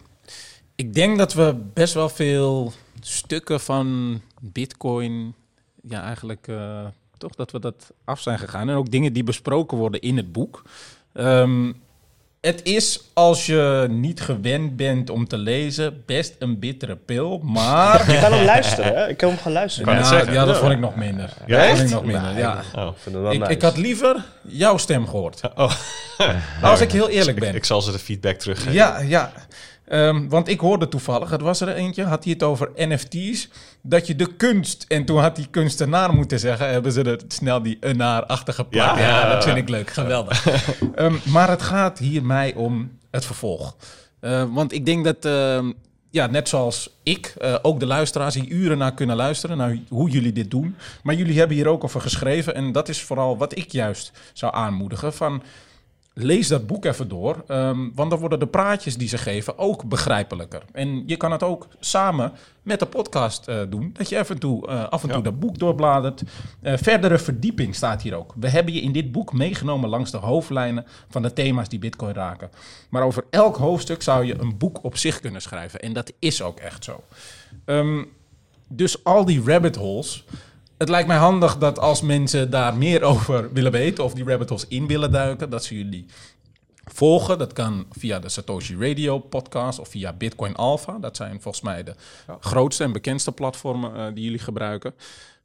ik denk dat we best wel veel stukken van Bitcoin ja, eigenlijk uh, toch dat we dat af zijn gegaan. En ook dingen die besproken worden in het boek. Um, het is, als je niet gewend bent om te lezen, best een bittere pil, maar... Je kan hem luisteren, hè? Ik kan hem gaan luisteren. Ja, ja, dat vond ik nog minder. Ja, dat vond ik nog minder, ja. Oh, ik, nice. ik, had liever jouw stem gehoord. Oh. als ik heel eerlijk ben. Ik, ik zal ze de feedback teruggeven. Ja, ja. Um, want ik hoorde toevallig, het was er eentje, had hij het over NFT's, dat je de kunst, en toen had die kunstenaar moeten zeggen, hebben ze er snel die naar achter geplakt. Ja, ja, dat vind ik leuk, geweldig. um, maar het gaat hier mij om het vervolg. Uh, want ik denk dat, uh, ja, net zoals ik, uh, ook de luisteraars die uren naar kunnen luisteren, naar hoe jullie dit doen. Maar jullie hebben hier ook over geschreven en dat is vooral wat ik juist zou aanmoedigen van lees dat boek even door. Um, want dan worden de praatjes die ze geven ook begrijpelijker. En je kan het ook samen met de podcast uh, doen. Dat je even toe, uh, af en toe dat boek doorbladert. Uh, verdere verdieping staat hier ook. We hebben je in dit boek meegenomen langs de hoofdlijnen van de thema's die Bitcoin raken. Maar over elk hoofdstuk zou je een boek op zich kunnen schrijven. En dat is ook echt zo. Um, dus al die rabbit holes het lijkt mij handig dat als mensen daar meer over willen weten of die rabbit holes in willen duiken, dat ze jullie volgen. Dat kan via de Satoshi Radio podcast of via Bitcoin Alpha. Dat zijn volgens mij de grootste en bekendste platformen uh, die jullie gebruiken.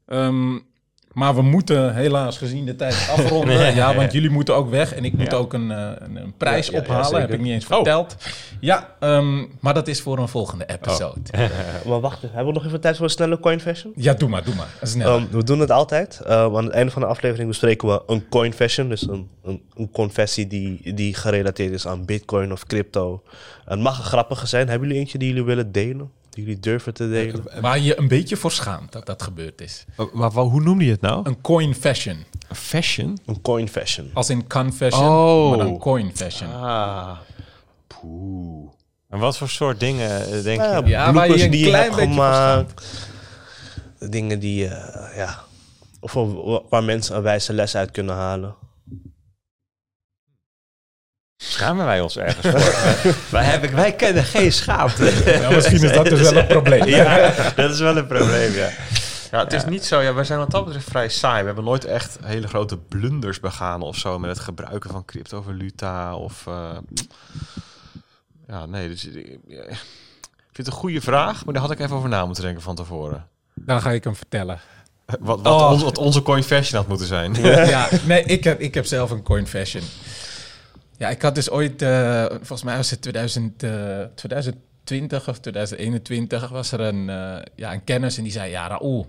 Um, maar we moeten helaas gezien de tijd afronden. ja, want jullie moeten ook weg. En ik moet ook een, uh, een, prijs ophalen. Heb ik niet eens oh. verteld. Ja, um, maar dat is voor een volgende episode. Oh. maar wacht, hebben we nog even tijd voor een snelle coin fashion? Ja, doe maar, doe maar. Snel. Um, we doen het altijd. Uh, aan het einde van de aflevering bespreken we een coin fashion. Dus een, een, een confessie die, die gerelateerd is aan bitcoin of crypto. Het mag een grappige zijn. Hebben jullie eentje die jullie willen delen? Jullie durven te delen. Waar je een beetje voor schaamt dat dat gebeurd is. Maar, hoe noemde je het nou? Een coin fashion. fashion? Een coin fashion. Als in confession, oh. maar een coin fashion. Ah. Poeh. En wat voor soort dingen eh, denk je? Ja, waar je een die klein je gemaakt. Dingen die, uh, ja, of waar mensen een wijze les uit kunnen halen. Schamen wij ons ergens voor? wij, hebben, wij kennen geen schaamte. Ja, misschien is dat dus wel een probleem. ja, dat is wel een probleem, ja. Ja, het is niet zo. Ja, wij zijn wat dat betreft vrij saai. We hebben nooit echt hele grote blunders begaan of zo met het gebruiken van cryptovaluta of. Uh, ja, nee. Dus, ja, ik vind het een goede vraag, maar daar had ik even over na moeten denken van tevoren. Dan ga ik hem vertellen. Wat, wat, oh. wat onze coin fashion had moeten zijn. Ja, nee, ik heb, ik heb zelf een coin fashion. Ja, ik had dus ooit, uh, volgens mij was het 2000, uh, 2020 of 2021, was er een, uh, ja, een kennis en die zei, ja Raoul,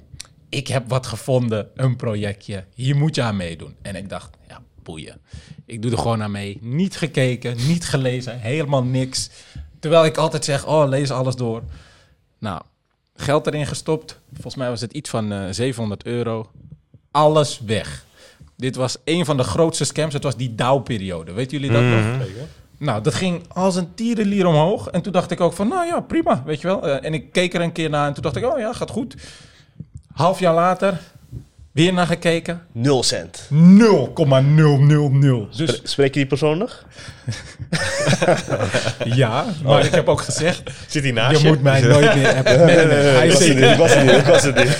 ik heb wat gevonden, een projectje, hier moet je aan meedoen. En ik dacht, ja, boeien. Ik doe er gewoon aan mee. Niet gekeken, niet gelezen, helemaal niks. Terwijl ik altijd zeg, oh, lees alles door. Nou, geld erin gestopt. Volgens mij was het iets van 700 euro. Alles weg. Dit was een van de grootste scams. Het was die DAO-periode. Weet jullie dat nog? Mhm. nou, dat ging als een tierenlier omhoog. En toen dacht ik ook van, nou ja, prima, weet je wel. Eh, en ik keek er een keer naar en toen dacht ik, oh ja, gaat goed. Half jaar later, weer naar gekeken. 0 cent. 0,000. Dus Spreek je die persoonlijk? ja, maar ik heb ook gezegd, Zit hij naast je moet mij nooit meer hebben. Nee, nee, nee, hij ik was het niet, ik was het niet, ik was het niet.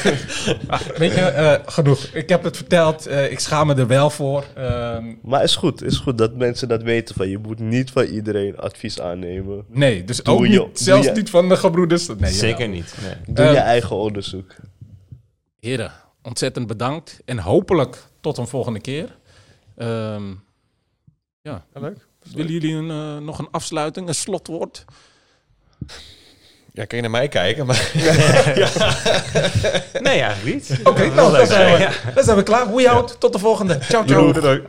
Ah, Weet je, eh, genoeg. Ik heb het verteld. eh, ik schaam me er wel voor. Ehm, Maar is goed, is goed dat mensen dat weten van je moet niet van iedereen advies aannemen. nee, dus Doe ook je- niet, zelfs je- niet van de gebroeders. Nee, Zeker jawel. niet. Nee. Doe je Ehm, eigen onderzoek. Heren, ontzettend bedankt. En hopelijk tot een volgende keer. Ehm, ja, leuk. Willen jullie een, eh, nog een afsluiting, een slotwoord? Ja, kan je naar mij kijken, maar Nee, eigenlijk niet. Oké, nou, dan zijn, we, dan zijn we klaar. We out. Tot de volgende. Ciao, ciao. Doei.